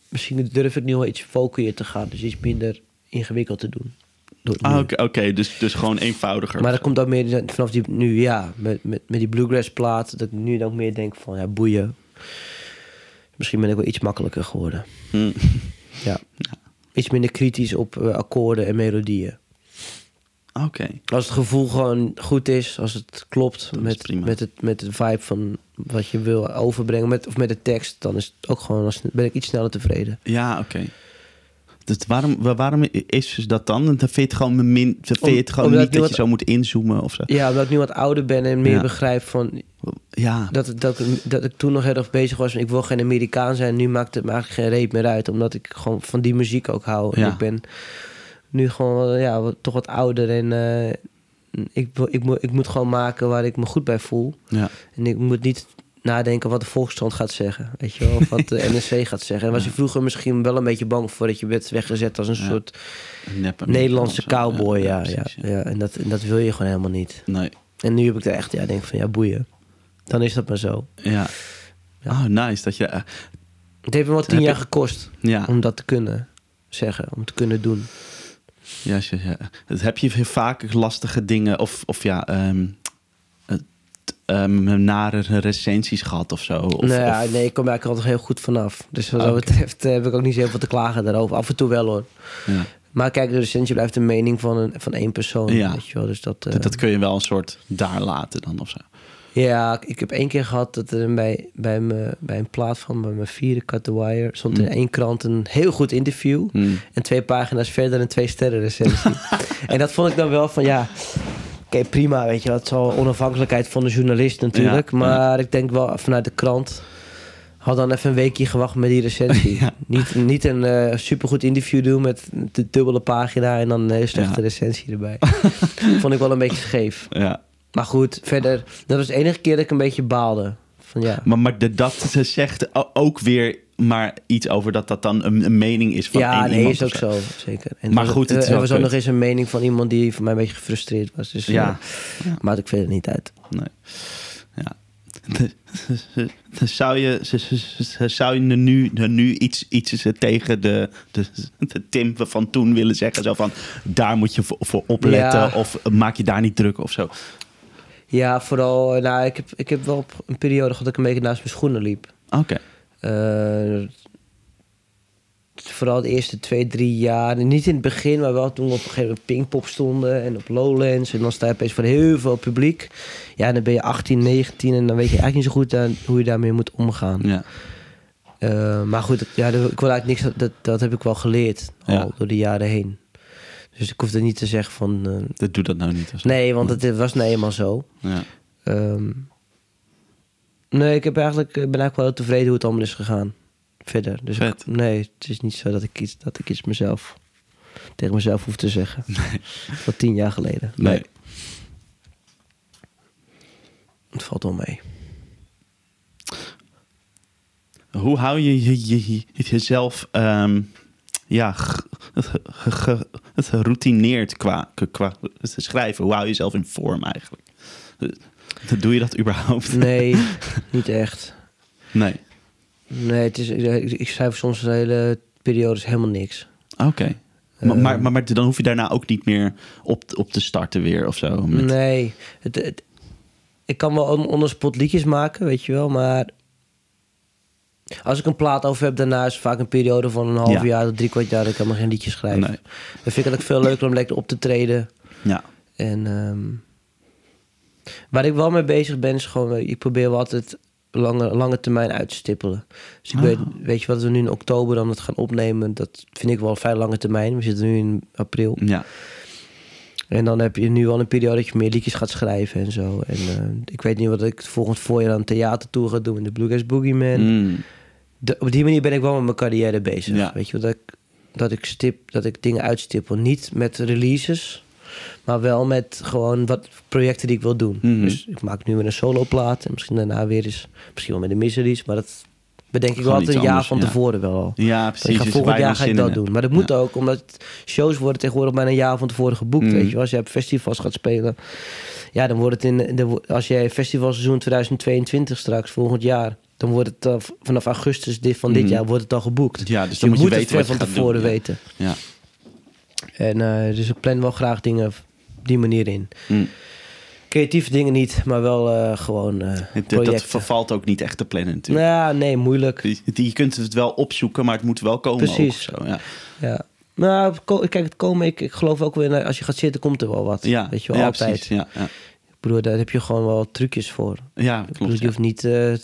B: misschien durf ik nu wel iets folkier te gaan. Dus iets minder ingewikkeld te doen. Het
A: Ah, oké, dus, dus gewoon eenvoudiger.
B: Maar dat komt ook meer vanaf die nu, ja, met, met, met die bluegrass plaat, dat ik nu dan ook meer denk van, ja, boeien. Misschien ben ik wel iets makkelijker geworden.
A: Hm.
B: Ja. Iets minder kritisch op eh, akkoorden en melodieën.
A: Oké.
B: Als het gevoel gewoon goed is, als het klopt met,
A: het
B: met, het, met de vibe van wat je wil overbrengen, met, of met de tekst, dan is het ook gewoon, als, ben ik iets sneller tevreden.
A: Ja, oké. Dus waarom, wa- waarom is dat dan? Dan vind je het gewoon, min, vind het gewoon niet dat je zo moet inzoomen of zo?
B: Ja, omdat ik nu wat ouder ben en meer
A: Ja.
B: begrijp van,
A: Ja,
B: dat, dat, ik- dat ik toen nog heel erg bezig was. Ik wil geen Amerikaan zijn. Nu maakt het me eigenlijk geen reet meer uit. Omdat ik gewoon van die muziek ook hou. En ik ben nu gewoon ja, wat, toch wat ouder. En eh, ik, ik, moet, ik moet gewoon maken waar ik me goed bij voel.
A: ja.
B: En ik moet niet nadenken wat de Volkskrant gaat zeggen. Weet je wel? Of wat de NRC gaat zeggen. En was je vroeger misschien wel een beetje bang voor dat je werd weggezet als een
A: Ja.
B: soort Nederlandse cowboy. Ja, ja,
A: precies,
B: ja, En, dat, en dat wil je gewoon helemaal niet.
A: Nee,
B: En nu heb ik er echt, ja, denk van ja, boeien. Dan is dat maar zo.
A: ja.
B: Ja.
A: Oh, nice. Dat je... eh,
B: Het heeft me wel tien jaar
A: je-
B: gekost.
A: ja,
B: om dat te kunnen. zeggen, om te kunnen doen.
A: Ja, ja, ja. Heb je vaak lastige dingen of, of ja, ehm, ehm, nare recensies gehad of zo? Of,
B: nou ja,
A: of-
B: nee, ik kom eigenlijk altijd heel goed vanaf. Dus wat
A: Ah,
B: dat
A: oké.
B: betreft eh, heb ik ook niet zo heel veel te klagen daarover. Af en toe wel hoor.
A: ja.
B: Maar kijk, de recensie blijft een mening van, een, van één persoon.
A: Ja.
B: Weet je wel. Dus dat,
A: dat, dat kun je wel een soort daar laten dan of zo.
B: Ja, ik heb één keer gehad dat er bij, bij, me, bij een plaat van bij mijn vierde Cut the Wire... stond in
A: Mm.
B: één krant een heel goed interview...
A: Hmm.
B: en twee pagina's verder een twee sterren recensie. en dat vond ik dan wel van, ja... Oké, prima, weet je wel. Het is al onafhankelijkheid van de journalist natuurlijk.
A: Ja,
B: maar ik denk wel vanuit de krant... had dan even een weekje gewacht met die recensie.
A: Ja.
B: Niet, niet een eh, supergoed interview doen met de dubbele pagina... en dan een hele slechte recensie erbij. vond ik wel een beetje scheef.
A: Ja.
B: Maar goed, verder, dat was de enige keer dat ik een beetje baalde. Van ja,
A: Maar, maar de, dat ze zegt ook weer maar iets over dat dat dan een, een mening is van
B: ja
A: één
B: nee,
A: iemand
B: is ook zo, zeker. En
A: Maar goed, het is
B: er,
A: wel
B: was ook nog eens een mening van iemand die voor mij een beetje gefrustreerd was. Dus
A: Ja.
B: ja, maakt ik verder niet uit.
A: Nee. Ja. Zou je, zou je nu, nu iets, iets tegen de, de, de Tim van toen willen zeggen? Zo van, daar moet je voor, opletten.
B: Ja.
A: Of maak je daar niet druk of zo?
B: Ja, vooral, eh, nou, ik heb, ik heb wel op een periode gehad dat ik een beetje naast mijn schoenen liep.
A: Oké.
B: Eh, vooral de eerste twee, drie jaar. Niet in het begin, maar wel toen we op een gegeven moment Pinkpop stonden en op Lowlands. En dan sta je opeens voor heel veel publiek. Ja, dan ben je 18, 19 en dan weet je eigenlijk niet zo goed aan hoe je daarmee moet omgaan.
A: Ja.
B: Eh, maar goed, ja, ik wil eigenlijk niks, dat, dat heb ik wel geleerd al
A: Ja.
B: door de jaren heen. Dus ik hoefde niet te zeggen van... eh,
A: Dat doe dat nou niet.
B: nee, want het was nou eenmaal zo.
A: Ja.
B: Ehm, nee, ik heb eigenlijk, ik ben eigenlijk wel heel tevreden hoe het allemaal is gegaan. Verder. Dus
A: Vet.
B: ik- nee, het is niet zo dat ik iets, dat ik iets mezelf tegen mezelf hoef te zeggen. Van tien jaar geleden.
A: Nee.
B: Het valt wel mee.
A: Hoe hou je, je, je- je- jezelf ehm, ja, ge- geroutineerd qua, qua het schrijven? Hoe hou je jezelf in vorm eigenlijk? Doe je dat überhaupt?
B: Nee, niet echt.
A: Nee.
B: Nee, het is, ik, ik schrijf soms de hele periodes helemaal niks.
A: Oké. Maar,
B: Eh.
A: maar, maar, maar dan hoef je daarna ook niet meer op, op te starten weer of zo. Met,
B: Nee, het, het- ik kan wel on- onder spot liedjes maken, weet je wel, maar als ik een plaat over heb, daarna is vaak een periode van een half
A: Ja.
B: jaar tot drie kwart jaar dat ik helemaal geen liedjes schrijf.
A: Nee.
B: Dan vind ik het ook veel leuker om lekker op te treden.
A: Ja.
B: En ehm, waar ik wel mee bezig ben, is gewoon, eh, ik probeer wel altijd lange, lange termijn uit te stippelen. Dus ik
A: Ah.
B: weet, weet je wat we nu in oktober dan het gaan opnemen, dat vind ik wel een vrij lange termijn. We zitten nu in april.
A: Ja.
B: En dan heb je nu al een periode dat je meer liedjes gaat schrijven en zo. En eh, ik weet niet wat ik volgend voorjaar aan theatertour ga doen in de Bluegrass Boogeyman.
A: Mm.
B: De- op die manier ben ik wel met mijn carrière bezig.
A: Ja.
B: Weet je dat ik, dat ik stip, dat ik dingen uitstippel. Niet met releases, maar wel met gewoon wat projecten die ik wil doen.
A: Mhm.
B: Dus ik maak nu weer een soloplaat en misschien daarna weer eens, misschien wel met de miseries, maar dat bedenk ik wel altijd een jaar
A: anders,
B: van
A: ja.
B: tevoren wel al.
A: Ja,
B: Ik
A: precies.
B: ga
A: Dus
B: volgend jaar ga ik dat doen. Maar dat moet ook, omdat shows worden tegenwoordig bijna een jaar van tevoren geboekt.
A: Mm.
B: Weet je. Als je op festivals gaat spelen, ja, dan wordt het in de, als jij festivalseizoen 2022 straks volgend jaar, dan wordt het vanaf augustus dit, van dit
A: Mm.
B: jaar wordt het al geboekt.
A: Ja, dus dan
B: je
A: moet je
B: moet het ver van
A: doen.
B: tevoren weten.
A: Ja.
B: En eh, dus ik plan wel graag dingen op die manier in.
A: Mm.
B: Creatieve dingen niet, maar wel eh, gewoon
A: Het- Dat,
B: projecten.
A: dat vervalt ook niet echt te plannen natuurlijk.
B: ja, nee, moeilijk.
A: Je- Je kunt het wel opzoeken, maar het moet wel komen
B: Precies.
A: ook. Zo, ja.
B: Ja. Nou, kijk, het komen, ik, ik geloof ook weer, als je gaat zitten, komt er wel wat.
A: Ja,
B: Weet je wel,
A: ja,
B: altijd.
A: precies. Ja, ja.
B: Ik bedoel, daar heb je gewoon wel trucjes voor.
A: ja
B: bedoel,
A: klopt.
B: je hoeft niet te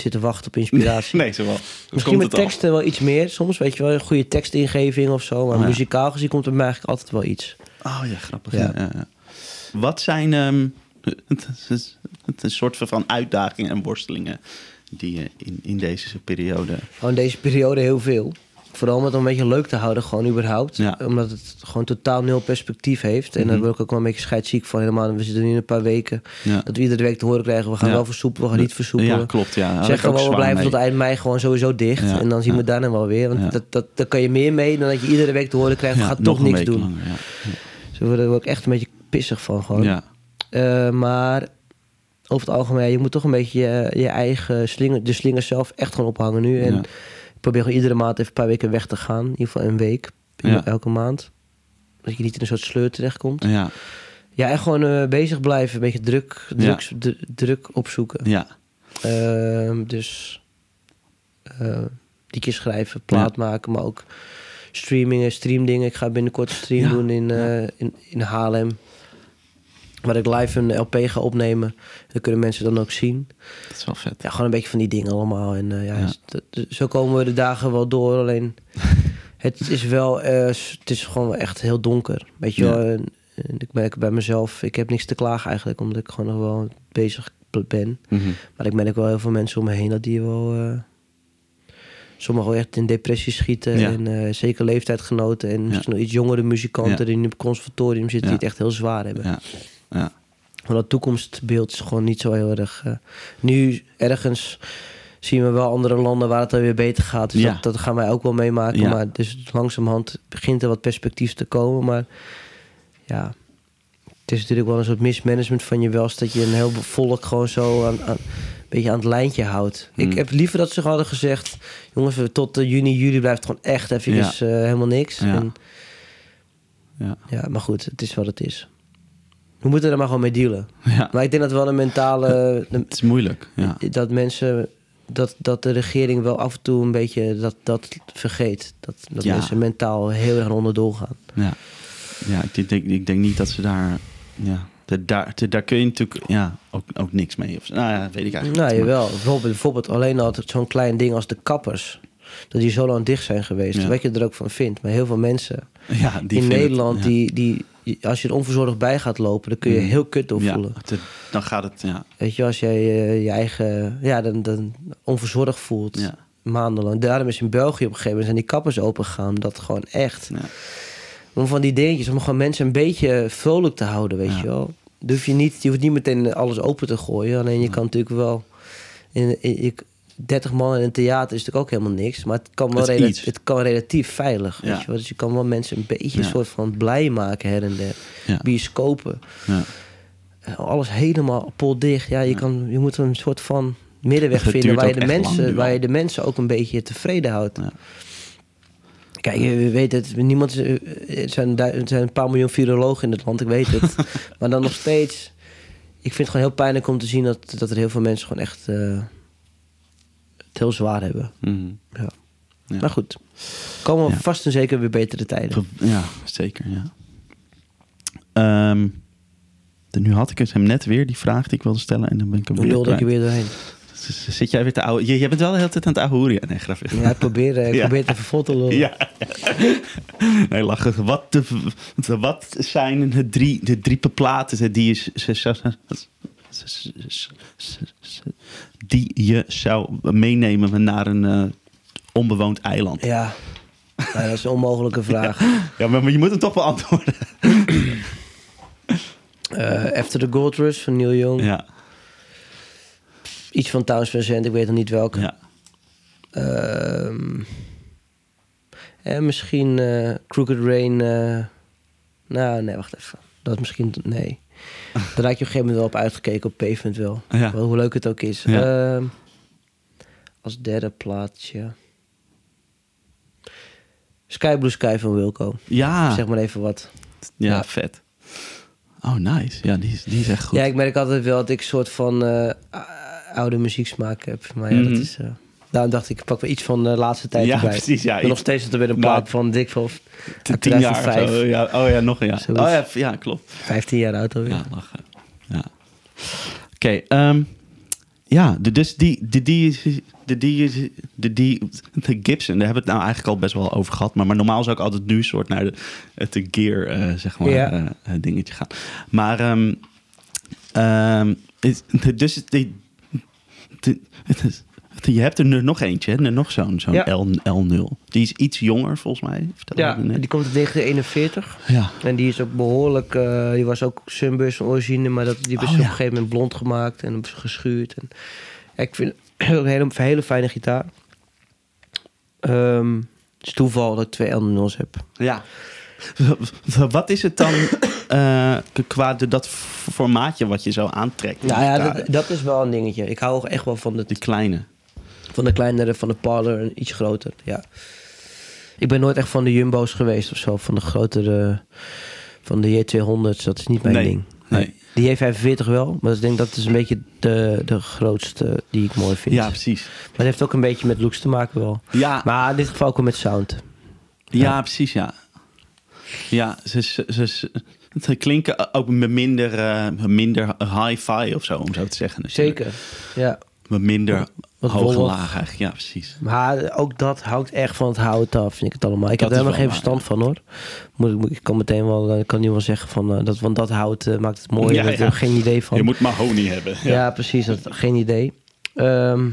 B: zitten wachten op inspiratie.
A: Nee, zo wel.
B: Misschien met
A: al.
B: teksten wel iets meer. Soms weet je wel, een goede tekstingeving of zo. Maar
A: Oh, ja.
B: muzikaal gezien komt er mij eigenlijk altijd wel iets.
A: Oh ja, grappig.
B: Ja.
A: Ja. Wat zijn ehm, het, een soort van uitdagingen en worstelingen die je in, in deze periode...
B: Gewoon deze periode heel veel. Vooral om het een beetje leuk te houden, gewoon überhaupt.
A: Ja.
B: Omdat het gewoon totaal nul perspectief heeft. En
A: Mhm.
B: daar word ik ook wel een beetje scheidsziek van helemaal. We zitten nu in een paar weken.
A: Ja,
B: Dat we iedere week te horen krijgen, we gaan
A: Ja.
B: wel versoepelen, we gaan niet versoepelen.
A: ja klopt. Ja,
B: Zeg gewoon, we blijven
A: mee.
B: tot eind mei gewoon sowieso dicht. En dan zien we daarna wel weer. Want dat, dat, daar kan je meer mee dan dat je iedere week te horen krijgt... we gaan toch niks doen.
A: langer, ja.
B: Dus daar word ik ook echt een beetje pissig van gewoon.
A: Ja.
B: Eh, maar over het algemeen, je moet toch een beetje je, je eigen slinger, de slingers zelf echt gewoon ophangen nu. En. Probeer gewoon iedere maand even een paar weken weg te gaan. In ieder geval een week,
A: Ja.
B: elke maand. Dat je niet in een soort sleur terechtkomt.
A: Ja,
B: Ja, en gewoon eh, bezig blijven. Een beetje druk,
A: Ja.
B: druk, opzoeken.
A: ja,
B: Ehm, dus eh liedjes schrijven, plaat maken, maar ook streamingen, streamdingen. Ik ga binnenkort een stream
A: Ja,
B: doen in, eh, in, in Haarlem. Waar ik live een LP ga opnemen. Dat kunnen mensen dan ook zien.
A: dat is wel vet.
B: Ja, gewoon een beetje van die dingen allemaal. En eh, ja,
A: Ja.
B: dus dat- zo komen we de dagen wel door. Alleen het is wel, eh, het is gewoon echt heel donker. Weet je
A: Ja.
B: wel, en, en ik merk bij mezelf, ik heb niks te klagen eigenlijk, omdat ik gewoon nog wel bezig ben.
A: Mhm.
B: Maar ik merk wel heel veel mensen om me heen dat die wel. eh sommigen wel echt in depressie schieten.
A: Ja.
B: En zeker leeftijdgenoten. En misschien nog iets jongere muzikanten die nu op het conservatorium zitten, die het echt heel zwaar hebben.
A: Ja,
B: Want dat toekomstbeeld is gewoon niet zo heel erg. eh, nu ergens zien we wel andere landen waar het dan weer beter gaat. Dus
A: Ja.
B: dat, dat gaan wij ook wel meemaken.
A: Ja.
B: Maar dus langzamerhand begint er wat perspectief te komen. Maar ja, het is natuurlijk wel een soort mismanagement van je welst dat je een heel volk gewoon zo aan, aan, een beetje aan het lijntje houdt.
A: Mm.
B: Ik heb liever dat ze hadden gezegd: jongens, tot eh, juni, juli blijft gewoon echt even
A: Ja.
B: helemaal niks. En,
A: ja,
B: maar goed, het is wat het is. We moeten er maar gewoon mee dealen.
A: ja.
B: Maar ik denk dat wel een mentale.
A: Het is moeilijk. Ja,
B: Dat mensen. Dat, dat de regering wel af en toe een beetje dat, dat vergeet. Dat, dat
A: Ja.
B: mensen mentaal heel erg onderdoor gaan.
A: ja. ja ik, denk, ik denk niet dat ze daar... Ja, de- daar, de- daar kun je natuurlijk ja, ook, ook niks mee. Of, nou ja, weet ik eigenlijk
B: Nou,
A: niet.
B: jawel. Bijvoorbeeld, bijvoorbeeld alleen al zo'n klein ding als de kappers. Dat die zo lang dicht zijn geweest.
A: Ja.
B: Wat je er ook van vindt. Maar heel veel mensen
A: Ja, die
B: in
A: het-
B: Nederland,
A: ja.
B: die, die- als je er onverzorgd bij gaat lopen, dan kun je
A: Mm.
B: heel kut door
A: Ja,
B: voelen.
A: het- dan gaat het... Ja,
B: Weet je, als jij eh, je eigen, ja, dan, dan onverzorgd voelt.
A: ja,
B: Maandenlang. Daarom is in België op een gegeven moment zijn die kappers open gegaan. Dat gewoon echt.
A: ja.
B: Om van die dingetjes, om gewoon mensen een beetje vrolijk te houden, weet
A: Ja.
B: je wel. Hoef je, niet, je hoeft niet meteen alles open te gooien. Alleen je kan natuurlijk wel... In, 30 man in een theater is natuurlijk ook helemaal niks. Maar het kan wel
A: Het is
B: rela-
A: iets.
B: het kan relatief veilig.
A: Ja.
B: Weet je wel? Dus je kan wel mensen een beetje
A: Ja.
B: een soort van blij maken her en der.
A: Ja.
B: Bioscopen.
A: ja.
B: Eh, Alles helemaal potdicht. Ja, je, kan, je moet een soort van middenweg vinden waar je, de mensen, waar je de mensen ook een beetje tevreden houdt. Kijk, je weet het, niemand eh, er, zijn, er zijn een paar miljoen virologen in het land, ik weet het. maar dan nog steeds, ik vind het gewoon heel pijnlijk om te zien dat, dat er heel veel mensen gewoon echt eh, het heel zwaar hebben.
A: Mhm.
B: Ja.
A: Ja.
B: Maar goed, komen
A: Ja.
B: vast en zeker weer betere tijden.
A: Ja, zeker, ja. Ehm, de- nu had ik het hem net weer, die vraag die ik wilde stellen. En dan ben ik hem weer
B: ik
A: kwijt.
B: weer doorheen?
A: Zit jij weer te ouwe? Je, jij bent wel de hele tijd aan het. Ja, nee, grapje.
B: Ja, ik probeer, eh, ik
A: Ja.
B: probeer het even vol te lullen.
A: Ja. Nee, lachen. Wat, de, wat zijn de drie, de drie platen die je, die je zou meenemen naar een eh, onbewoond eiland?
B: Ja, Nou, dat is een onmogelijke vraag.
A: Ja, maar, maar je moet hem toch beantwoorden.
B: Eh, After the Gold Rush van Neil Young.
A: Ja,
B: Iets van Towns Van Zandt, ik weet nog niet welke.
A: ja.
B: Ehm, en misschien eh, Crooked Rain. nou, nee, wacht even. Dat is misschien. Nee. Daar had je op een gegeven moment wel op uitgekeken op Pavement wel.
A: Ja.
B: Wel Hoe leuk het ook is.
A: Ja.
B: Ehm, als derde plaatje. Sky Blue Sky van Wilco.
A: Ja,
B: Zeg maar even wat.
A: ja,
B: Ja.
A: vet. Oh, nice. Ja, die, is- die is echt goed.
B: Ja, ik merk altijd wel dat ik een soort van eh, oude muzieksmaak heb. Maar ja,
A: Mhm.
B: dat is... eh, daarom dacht ik, ik pak wel iets van de laatste tijd
A: Ja,
B: erbij.
A: precies, ja,
B: nog steeds dat er weer een
A: Nou,
B: plaat van dik van
A: Te- tien jaar of
B: 2005.
A: zo. Ja. Oh ja, nog een jaar. Oh ja, ja, klopt.
B: 15 jaar oud alweer.
A: Ja, lachen. Ja. Oké, ehm, ja, dus die, de, die, de, die, de, die, de Gibson, daar hebben we het nou eigenlijk al best wel over gehad. Maar, maar normaal zou ik altijd nu soort naar de, het gear, eh, zeg maar,
B: Ja.
A: eh, dingetje gaan. Maar, is- de- dus die, de, je hebt er nog eentje, hè? nog zo'n zo'n
B: Ja.
A: L, L0. Die is iets jonger, volgens mij.
B: Ja, die komt uit 1941.
A: ja.
B: En die is ook behoorlijk... eh, die was ook Sunburst van origine, maar dat, die was
A: Oh,
B: op een gegeven moment blond gemaakt en geschuurd. En, ik vind het een hele, een hele fijne gitaar. Ehm, het is toeval dat ik twee L0's heb.
A: Ja. Wat is het dan eh, qua de, dat formaatje wat je zo aantrekt?
B: Nou ja, dat, dat is wel een dingetje. Ik hou echt wel van het
A: Die kleine.
B: Van de kleinere, van de Parler en iets groter, ja. Ik ben nooit echt van de Jumbo's geweest of zo. Van de grotere, van de J200's. Dat is niet mijn
A: Nee,
B: ding.
A: nee.
B: Die J45 wel, maar ik denk dat is een beetje de, de grootste die ik mooi vind.
A: Ja,
B: maar
A: precies.
B: het heeft ook een beetje met looks te maken wel.
A: Ja,
B: Maar in dit geval ook met sound.
A: ja, precies, ja. Ja, ze, ze, ze, klinken ook met minder, eh, minder hi-fi of zo, om zo te zeggen.
B: Zeker, ja.
A: Met minder
B: Wat
A: hoog en laag eigenlijk. Ja, precies.
B: Maar ook dat hangt echt van het hout af, vind ik het allemaal. Ik heb er helemaal geen verstand van hoor. Moet, ik- kan meteen wel, ik kan nu wel zeggen van eh, dat, want dat hout eh, maakt het mooi.
A: Ja,
B: heb
A: ja.
B: ik geen idee van.
A: Je moet mahonie hebben.
B: ja. precies, dat, geen idee. Ehm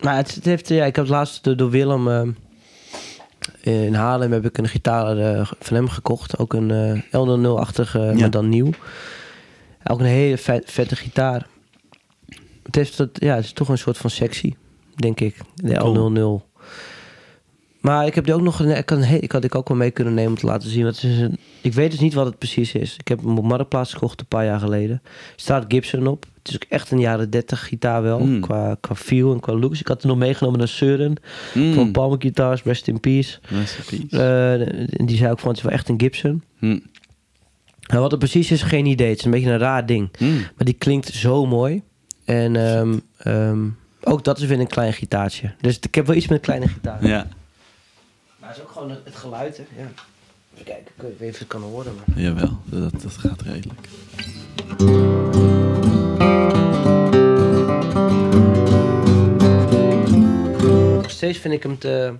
B: maar het, het heeft, ja, ik heb laatst door, door Willem eh, in Haarlem heb ik een gitaar van hem gekocht. Ook een eh L00-achtige,
A: Ja.
B: maar dan nieuw. Ook een hele vet- vette gitaar. Het, heeft dat, ja, het is toch een soort van sexy, denk ik. De
A: Cool.
B: L00. Maar ik heb die ook nog een, ik kan, ik had ik ook wel mee kunnen nemen om te laten zien. Wat het is een, ik weet dus niet wat het precies is. Ik heb hem op Marktplaats gekocht een paar jaar geleden. Staat Gibson op. Het is ook echt een jaren 30 gitaar wel.
A: Mm.
B: Qua, qua feel en qua looks. Ik had er nog meegenomen naar Søren
A: Mm.
B: van Palmer Guitars, Rest in Peace.
A: Rest in peace.
B: Eh, die zei ook van het is wel echt een Gibson.
A: Mm.
B: En wat het precies is, geen idee. Het is een beetje een raar ding.
A: Mm.
B: Maar die klinkt zo mooi. En ehm, ehm, ook dat is weer een klein gitaartje. Dus ik heb wel iets met een kleine gitaar.
A: Ja,
B: Maar het is ook gewoon het, het geluid. Hè? Ja. Even kijken, ik weet niet of het kan horen. Maar...
A: jawel. Dat, dat gaat redelijk.
B: Nog steeds vind ik hem te,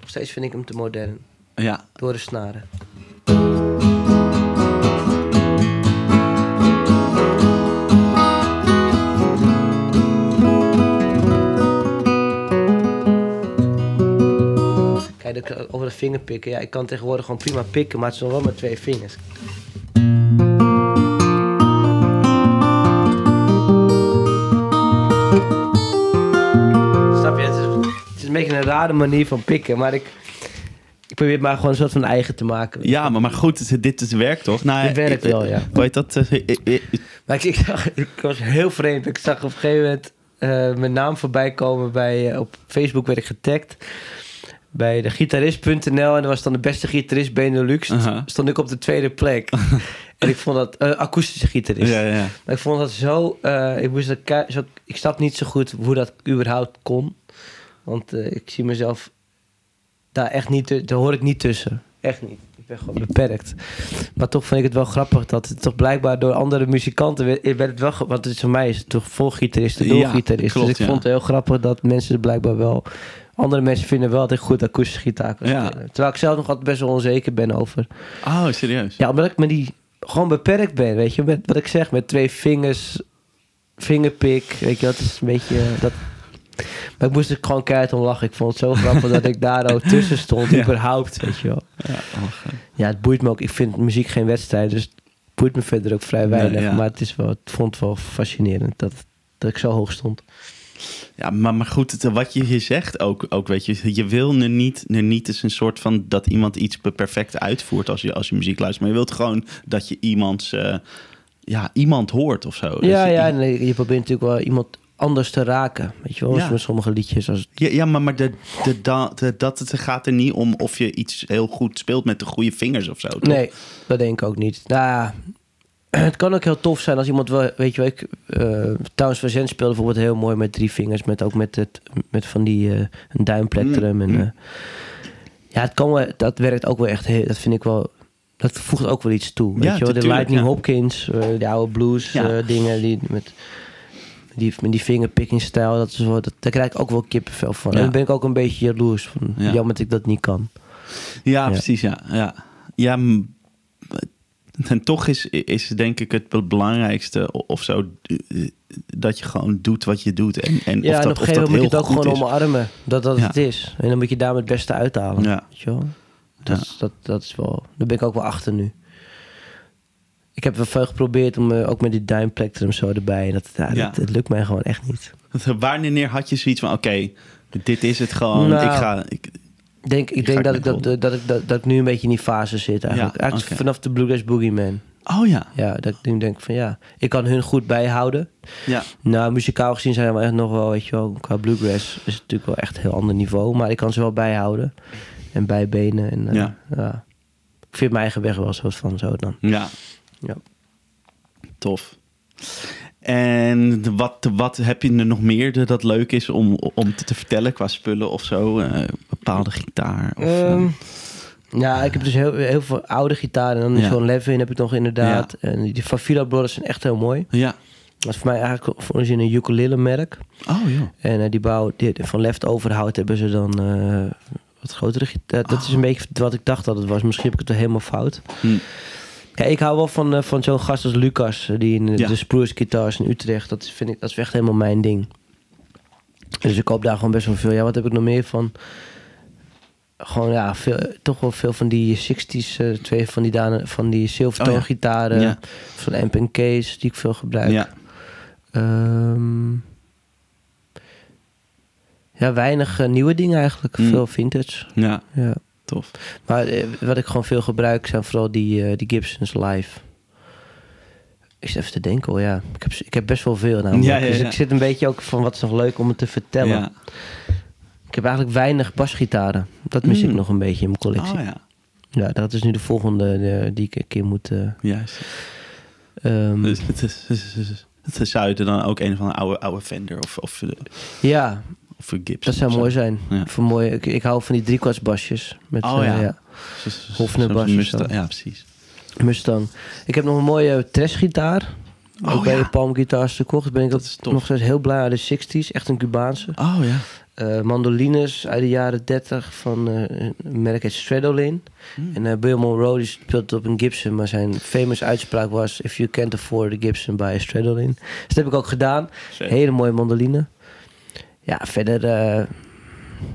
B: nog steeds vind ik hem te modern.
A: Ja,
B: Door de snaren. Kijk, over de vingerpikken. Ja, ik kan tegenwoordig gewoon prima pikken, maar het is nog wel met twee vingers. Snap je? Het is, het is een beetje een rare manier van pikken, maar ik, ik probeer het maar gewoon een soort van eigen te maken.
A: ja maar, maar goed, het- dit is werk toch? Nou,
B: Dit werkt
A: ik-
B: wel, ja.
A: Heet dat? eh, ik- ik- ik-
B: Maar ik, ik, zag, ik was heel vreemd. Ik zag op een gegeven moment eh, mijn naam voorbij komen bij... eh, op Facebook werd ik getagd. Bij de gitarist.nl. En dat was dan de beste gitarist Benelux. Stond ik op de tweede plek. en ik vond dat... eh, akoestische gitarist.
A: Ja, ja.
B: Maar ik vond dat zo... eh, ik, moest dat zo, ik snap niet zo goed hoe dat überhaupt kon. Want eh, ik zie mezelf daar echt niet... Daar hoor ik niet tussen. Echt niet. Ik ben gewoon beperkt. Maar toch vind ik het wel grappig dat het toch blijkbaar door andere muzikanten... werd werd het wel... Want het is, voor mij is het toch voor gitaristen, door
A: Ja,
B: gitaristen.
A: klopt,
B: dus ik vond het heel grappig dat mensen blijkbaar wel... Andere mensen vinden wel dat ik goed akoestische gitaar kan
A: Ja.
B: Terwijl ik zelf nog altijd best wel onzeker ben over...
A: Oh, serieus?
B: Ja, omdat ik me die gewoon beperkt ben, weet je. Met wat ik zeg, met twee vingers, vingerpik, weet je, dat is een beetje... eh, Dat... Maar ik moest er gewoon keihard om lachen. Ik vond het zo grappig dat ik daar ook tussen stond,
A: Ja.
B: überhaupt, weet je wel.
A: Ja, oh,
B: Ja, het boeit me ook. Ik vind muziek geen wedstrijd, dus het boeit me verder ook vrij weinig.
A: Nee, ja.
B: Maar het is wel, vond het wel fascinerend dat, dat ik zo hoog stond.
A: Ja, maar, maar goed, wat je hier zegt ook, ook, weet je, je wil er niet, er niet eens een soort van dat iemand iets pe- perfect uitvoert als je, als je muziek luistert. Maar je wilt gewoon dat je iemands, eh, ja, iemand hoort of zo. Dus
B: ja,
A: je-
B: ja, nee, je probeert natuurlijk wel iemand anders te raken, weet je wel.
A: Ja.
B: Met sommige liedjes als
A: Ja, ja, maar, maar de, de, da- de- dat het gaat er niet om of je iets heel goed speelt met de goede vingers of zo. toch?
B: Nee, dat denk ik ook niet. Nou, ja, het kan ook heel tof zijn als iemand wel, weet je wel, ik, uh, Towns van Zandt speelde bijvoorbeeld heel mooi met drie vingers, met ook met, het, met van die uh, een duimplektrum. En,
A: Mm.
B: uh, ja, het kan wel, dat werkt ook wel echt, heel, dat vind ik wel, dat voegt ook wel iets toe. Weet
A: Ja,
B: je wel, de Lightning
A: ja.
B: Hopkins, de oude blues
A: Ja.
B: dingen, die met die, met die fingerpicking stijl, dat is wel, dat, daar krijg ik ook wel kippenvel van. En dan ben ik ook een beetje jaloers van,
A: Ja.
B: jammer dat ik dat niet kan.
A: Ja, precies, ja. Ja, ja en toch is, is denk ik het belangrijkste of zo eh, dat je gewoon doet wat je doet. En, en
B: Ja,
A: of
B: en
A: dat,
B: op een gegeven
A: dat
B: moment moet je het ook gewoon
A: is.
B: omarmen. Dat dat
A: Ja.
B: het is. En dan moet je daar het beste uithalen.
A: Ja.
B: Weet je wel? Dat, is- dat, dat is wel... Daar ben ik ook wel achter nu. Ik heb wel veel geprobeerd om eh, ook met die duimplektrum zo erbij. Dat, ja,
A: Ja.
B: dat, dat lukt mij gewoon echt niet.
A: Wanneer had je zoiets van, oké, dit is het gewoon.
B: Nou,
A: ik ga, ik,
B: Ik denk, ik denk
A: ga
B: dat,
A: ik
B: dat, dat, ik, dat, dat ik nu een beetje in die fase zit eigenlijk.
A: Ja,
B: eigenlijk
A: oké.
B: vanaf de Bluegrass Boogeyman.
A: Oh ja.
B: Ja, dat ik nu denk van ja, ik kan hun goed bijhouden.
A: Ja.
B: Nou, muzikaal gezien zijn we echt nog wel, weet je wel, qua bluegrass is het natuurlijk wel echt een heel ander niveau. Maar ik kan ze wel bijhouden en bijbenen. En, eh,
A: Ja.
B: ja. Ik vind mijn eigen weg wel zo van zo dan.
A: Ja.
B: Ja.
A: Tof. En wat, wat heb je er nog meer dat leuk is om, om te, te vertellen qua spullen of zo? Eh, bepaalde gitaar? Of, eh,
B: Ehm, ja, ik heb dus heel, heel veel oude gitaren. En dan
A: Ja.
B: zo'n Levin heb ik nog inderdaad. En die van Villa Brothers zijn echt heel mooi.
A: ja.
B: Dat is voor mij eigenlijk voor origine een ukulele merk.
A: Oh ja.
B: En eh, die bouw die, van leftoverhout hebben ze dan eh, wat grotere gitaar. Dat is een beetje wat ik dacht dat het was. Misschien heb ik het wel helemaal fout.
A: Hm.
B: Ja, ik hou wel van, eh, van zo'n gast als Lucas, eh, die in
A: Ja.
B: de Spruce Guitars in Utrecht. Dat vind ik, dat is echt helemaal mijn ding. Dus ik koop daar gewoon best wel veel. Ja, wat heb ik nog meer van? Gewoon ja, veel, toch wel veel van die 60s, eh, twee van die, Dane, van die Silvertone
A: Oh ja.
B: gitaren.
A: Ja.
B: Van Amp Case, die ik veel gebruik.
A: Ja.
B: Ehm, ja, weinig eh, nieuwe dingen eigenlijk.
A: Hmm.
B: Veel vintage.
A: Ja.
B: Ja.
A: Tof.
B: Maar eh, wat ik gewoon veel gebruik zijn vooral die, die Gibsons live. Ik zit even te denken hoor, ja. Ik heb, ik heb best wel veel namelijk.
A: Ja,
B: Dus ik zit een beetje ook van wat is nog leuk om het te vertellen.
A: Ja.
B: Ik heb eigenlijk weinig basgitaren. Dat mis ik
A: Mm.
B: nog een beetje in mijn collectie.
A: Oh ja.
B: Ja, dat is nu de volgende eh, die ik een keer moet... eh,
A: Juist. Dus het is, het zou je dan ook een van de oude, oude Fender of, of, eh,
B: ja,
A: of een Gibson.
B: dat zou mooi zijn.
A: Ja.
B: Voor mooi, ik, ik hou van die driekwartsbasjes. Met,
A: Oh, ja. Zo. Ja, precies.
B: Mustang. Ik heb nog een mooie Tres-gitaar.
A: Oh,
B: ook bij
A: ja.
B: de Palm Guitars gekocht. Ben ik
A: Dat
B: nog steeds heel blij uit de 60s. Echt een Cubaanse.
A: Oh ja.
B: Eh, mandolines uit de jaren 30 van eh, een merk heet Stradolin.
A: Hmm.
B: En uh, Bill Monroe die speelt op een Gibson. Maar zijn famous uitspraak was... If you can't afford a Gibson, buy a Stradolin. Dus dat heb ik ook gedaan. Hele mooie mandoline. Ja, verder...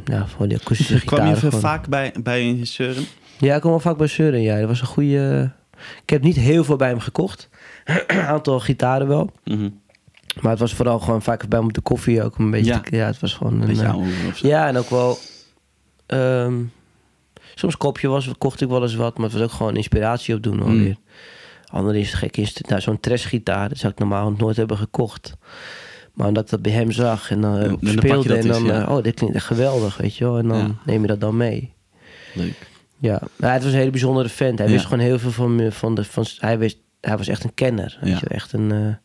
B: ja, gewoon die akoestische
A: Kwam je
B: gitaar.
A: veel vaak bij, bij een Søren?
B: Ja, ik kom wel vaak bij Søren. Ja, dat was een goede... Ik heb niet heel veel bij hem gekocht. een aantal gitaren wel.
A: Mhm.
B: Maar het was vooral gewoon vaak bij op de koffie ook een beetje...
A: Ja.
B: te- ja het was gewoon... Een, eh, ja, en ook wel... ehm, soms kopje was, kocht ik wel eens wat, maar het was ook gewoon inspiratie opdoen
A: Mm.
B: alweer. Andere is gek instrument. Nou, zo'n Tres-gitaar, dat zou ik normaal nooit hebben gekocht. Maar omdat ik dat bij hem zag en dan, eh,
A: dan
B: speelde en
A: eens,
B: dan...
A: ja.
B: eh, oh, dit klinkt echt geweldig, weet je wel. En dan
A: Ja.
B: neem je dat dan mee.
A: Leuk.
B: Ja, het was een hele bijzondere vent. Hij wist gewoon heel veel van, van de... Van, hij, wist, hij was echt een kenner. Weet je, echt een...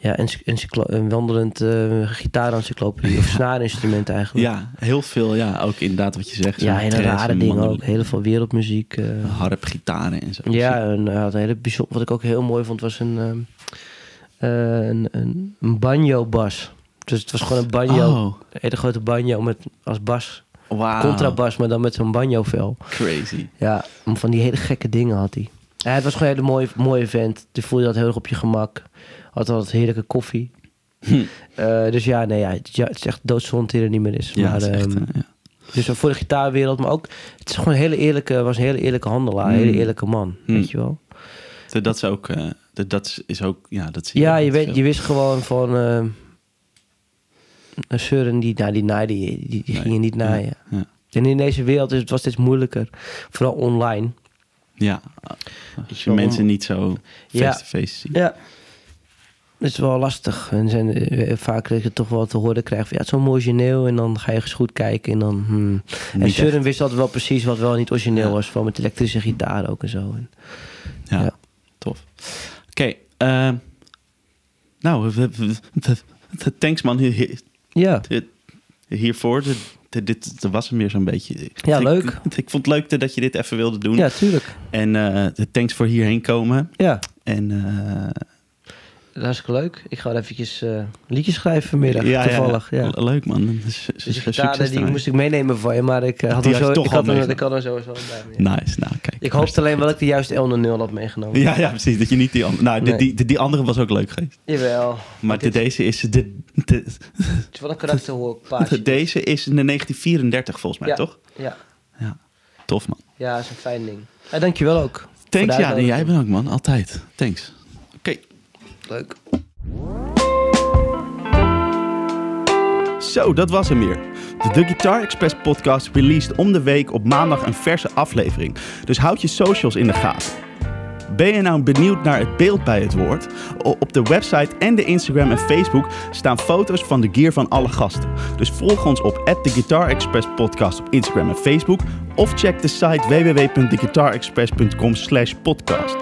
B: eh, ja, een wandelend uh, gitaarencyclopedie of snaarinstrument eigenlijk.
A: Ja, heel veel. Ja, ook inderdaad wat je zegt.
B: Ja, hele rare dingen ook. Heel veel wereldmuziek. eh.
A: Harp, gitaren en zo.
B: ja, en hij had een hele bijzonder... Wat ik ook heel mooi vond, was een, ehm, eh, een, een, een banjo-bas. Dus het was gewoon een banjo.
A: Oh,
B: Een hele grote banjo met als bas.
A: wauw.
B: Contrabas, maar dan met zo'n banjo-vel.
A: Crazy.
B: Ja, van die hele gekke dingen had hij. Ja, het was gewoon een hele mooie, mooie vent. Die voelde je dat heel erg op je gemak. Had altijd heerlijke koffie.
A: Hm.
B: Eh, dus ja, nee, ja, het, ja, het is echt doodzonde dat hij er niet meer is.
A: Ja,
B: maar,
A: het is echt,
B: ehm,
A: eh, ja.
B: Dus voor de gitaarwereld, maar ook... Het is gewoon een hele eerlijke, was een hele eerlijke handelaar. Een hele
A: Mm.
B: eerlijke man,
A: Mm.
B: weet je wel.
A: Dat- Dat is ook... eh, dat- dat is ook... Ja, dat zie
B: Ja, je, weet, je wist gewoon van... ehm een Søren, die, nou, die naaide je, die, die
A: Nee.
B: ging je niet
A: Ja,
B: naaien.
A: ja.
B: En in deze wereld is het was steeds moeilijker. Vooral online.
A: Ja, als je mensen niet zo
B: Ja.
A: face-to-face ziet.
B: Ja. Het is wel lastig. En zijn eh, vaak dat je toch wel te horen krijgt van ja, het is wel origineel. En dan ga je eens goed kijken en dan... Hmm. En wist altijd wel precies wat wel niet origineel
A: Ja.
B: was. Van met elektrische gitaar ook en zo. En,
A: Ja,
B: Ja.
A: tof. Oké, ehm, nou, we- we- thanks man
B: ja,
A: hiervoor. Dit, was hem weer zo'n beetje.
B: Ja,
A: Ik-
B: leuk.
A: Ik, vond het leuk dat je dit even wilde doen.
B: ja, tuurlijk.
A: En eh, thanks voor hierheen komen.
B: Ja,
A: En eh,
B: hartstikke leuk. Ik ga wel eventjes eh liedjes schrijven vanmiddag,
A: ja,
B: toevallig. Ja.
A: Le- Leuk man. Dus,
B: Dus die moest ik meenemen van je, maar ik eh, had hem
A: je
B: zo, ik had hem, ik had hem sowieso bij me. ja.
A: Nice, nou kijk.
B: Ik hoopte alleen wel dat ik de juiste L0 had meegenomen.
A: Ja, ja, precies. Dat je niet die andere... Nou, die,
B: Nee.
A: die, die, die andere was ook leuk geweest.
B: Jawel.
A: Maar de, deze is... De, de,
B: het is wel een karakterhoek paardje.
A: deze is in de 1934 volgens mij, toch?
B: Ja.
A: Ja. Tof man.
B: ja, dat is een fijn ding. Ja, dankjewel ook.
A: Thanks, ja. En jij ook man. Altijd. Thanks.
B: Leuk.
C: Zo, dat was hem weer. De The Guitar Express podcast released om de week op maandag een verse aflevering. Dus houd je socials in de gaten.
A: Ben je nou benieuwd naar het beeld bij het woord? Op de website en de Instagram en Facebook staan foto's van de gear van alle gasten. Dus volg ons op The Guitar Express podcast op Instagram en Facebook. Of check de site www.theguitarexpress.com slash podcast.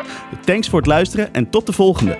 A: Thanks voor het luisteren en tot de volgende.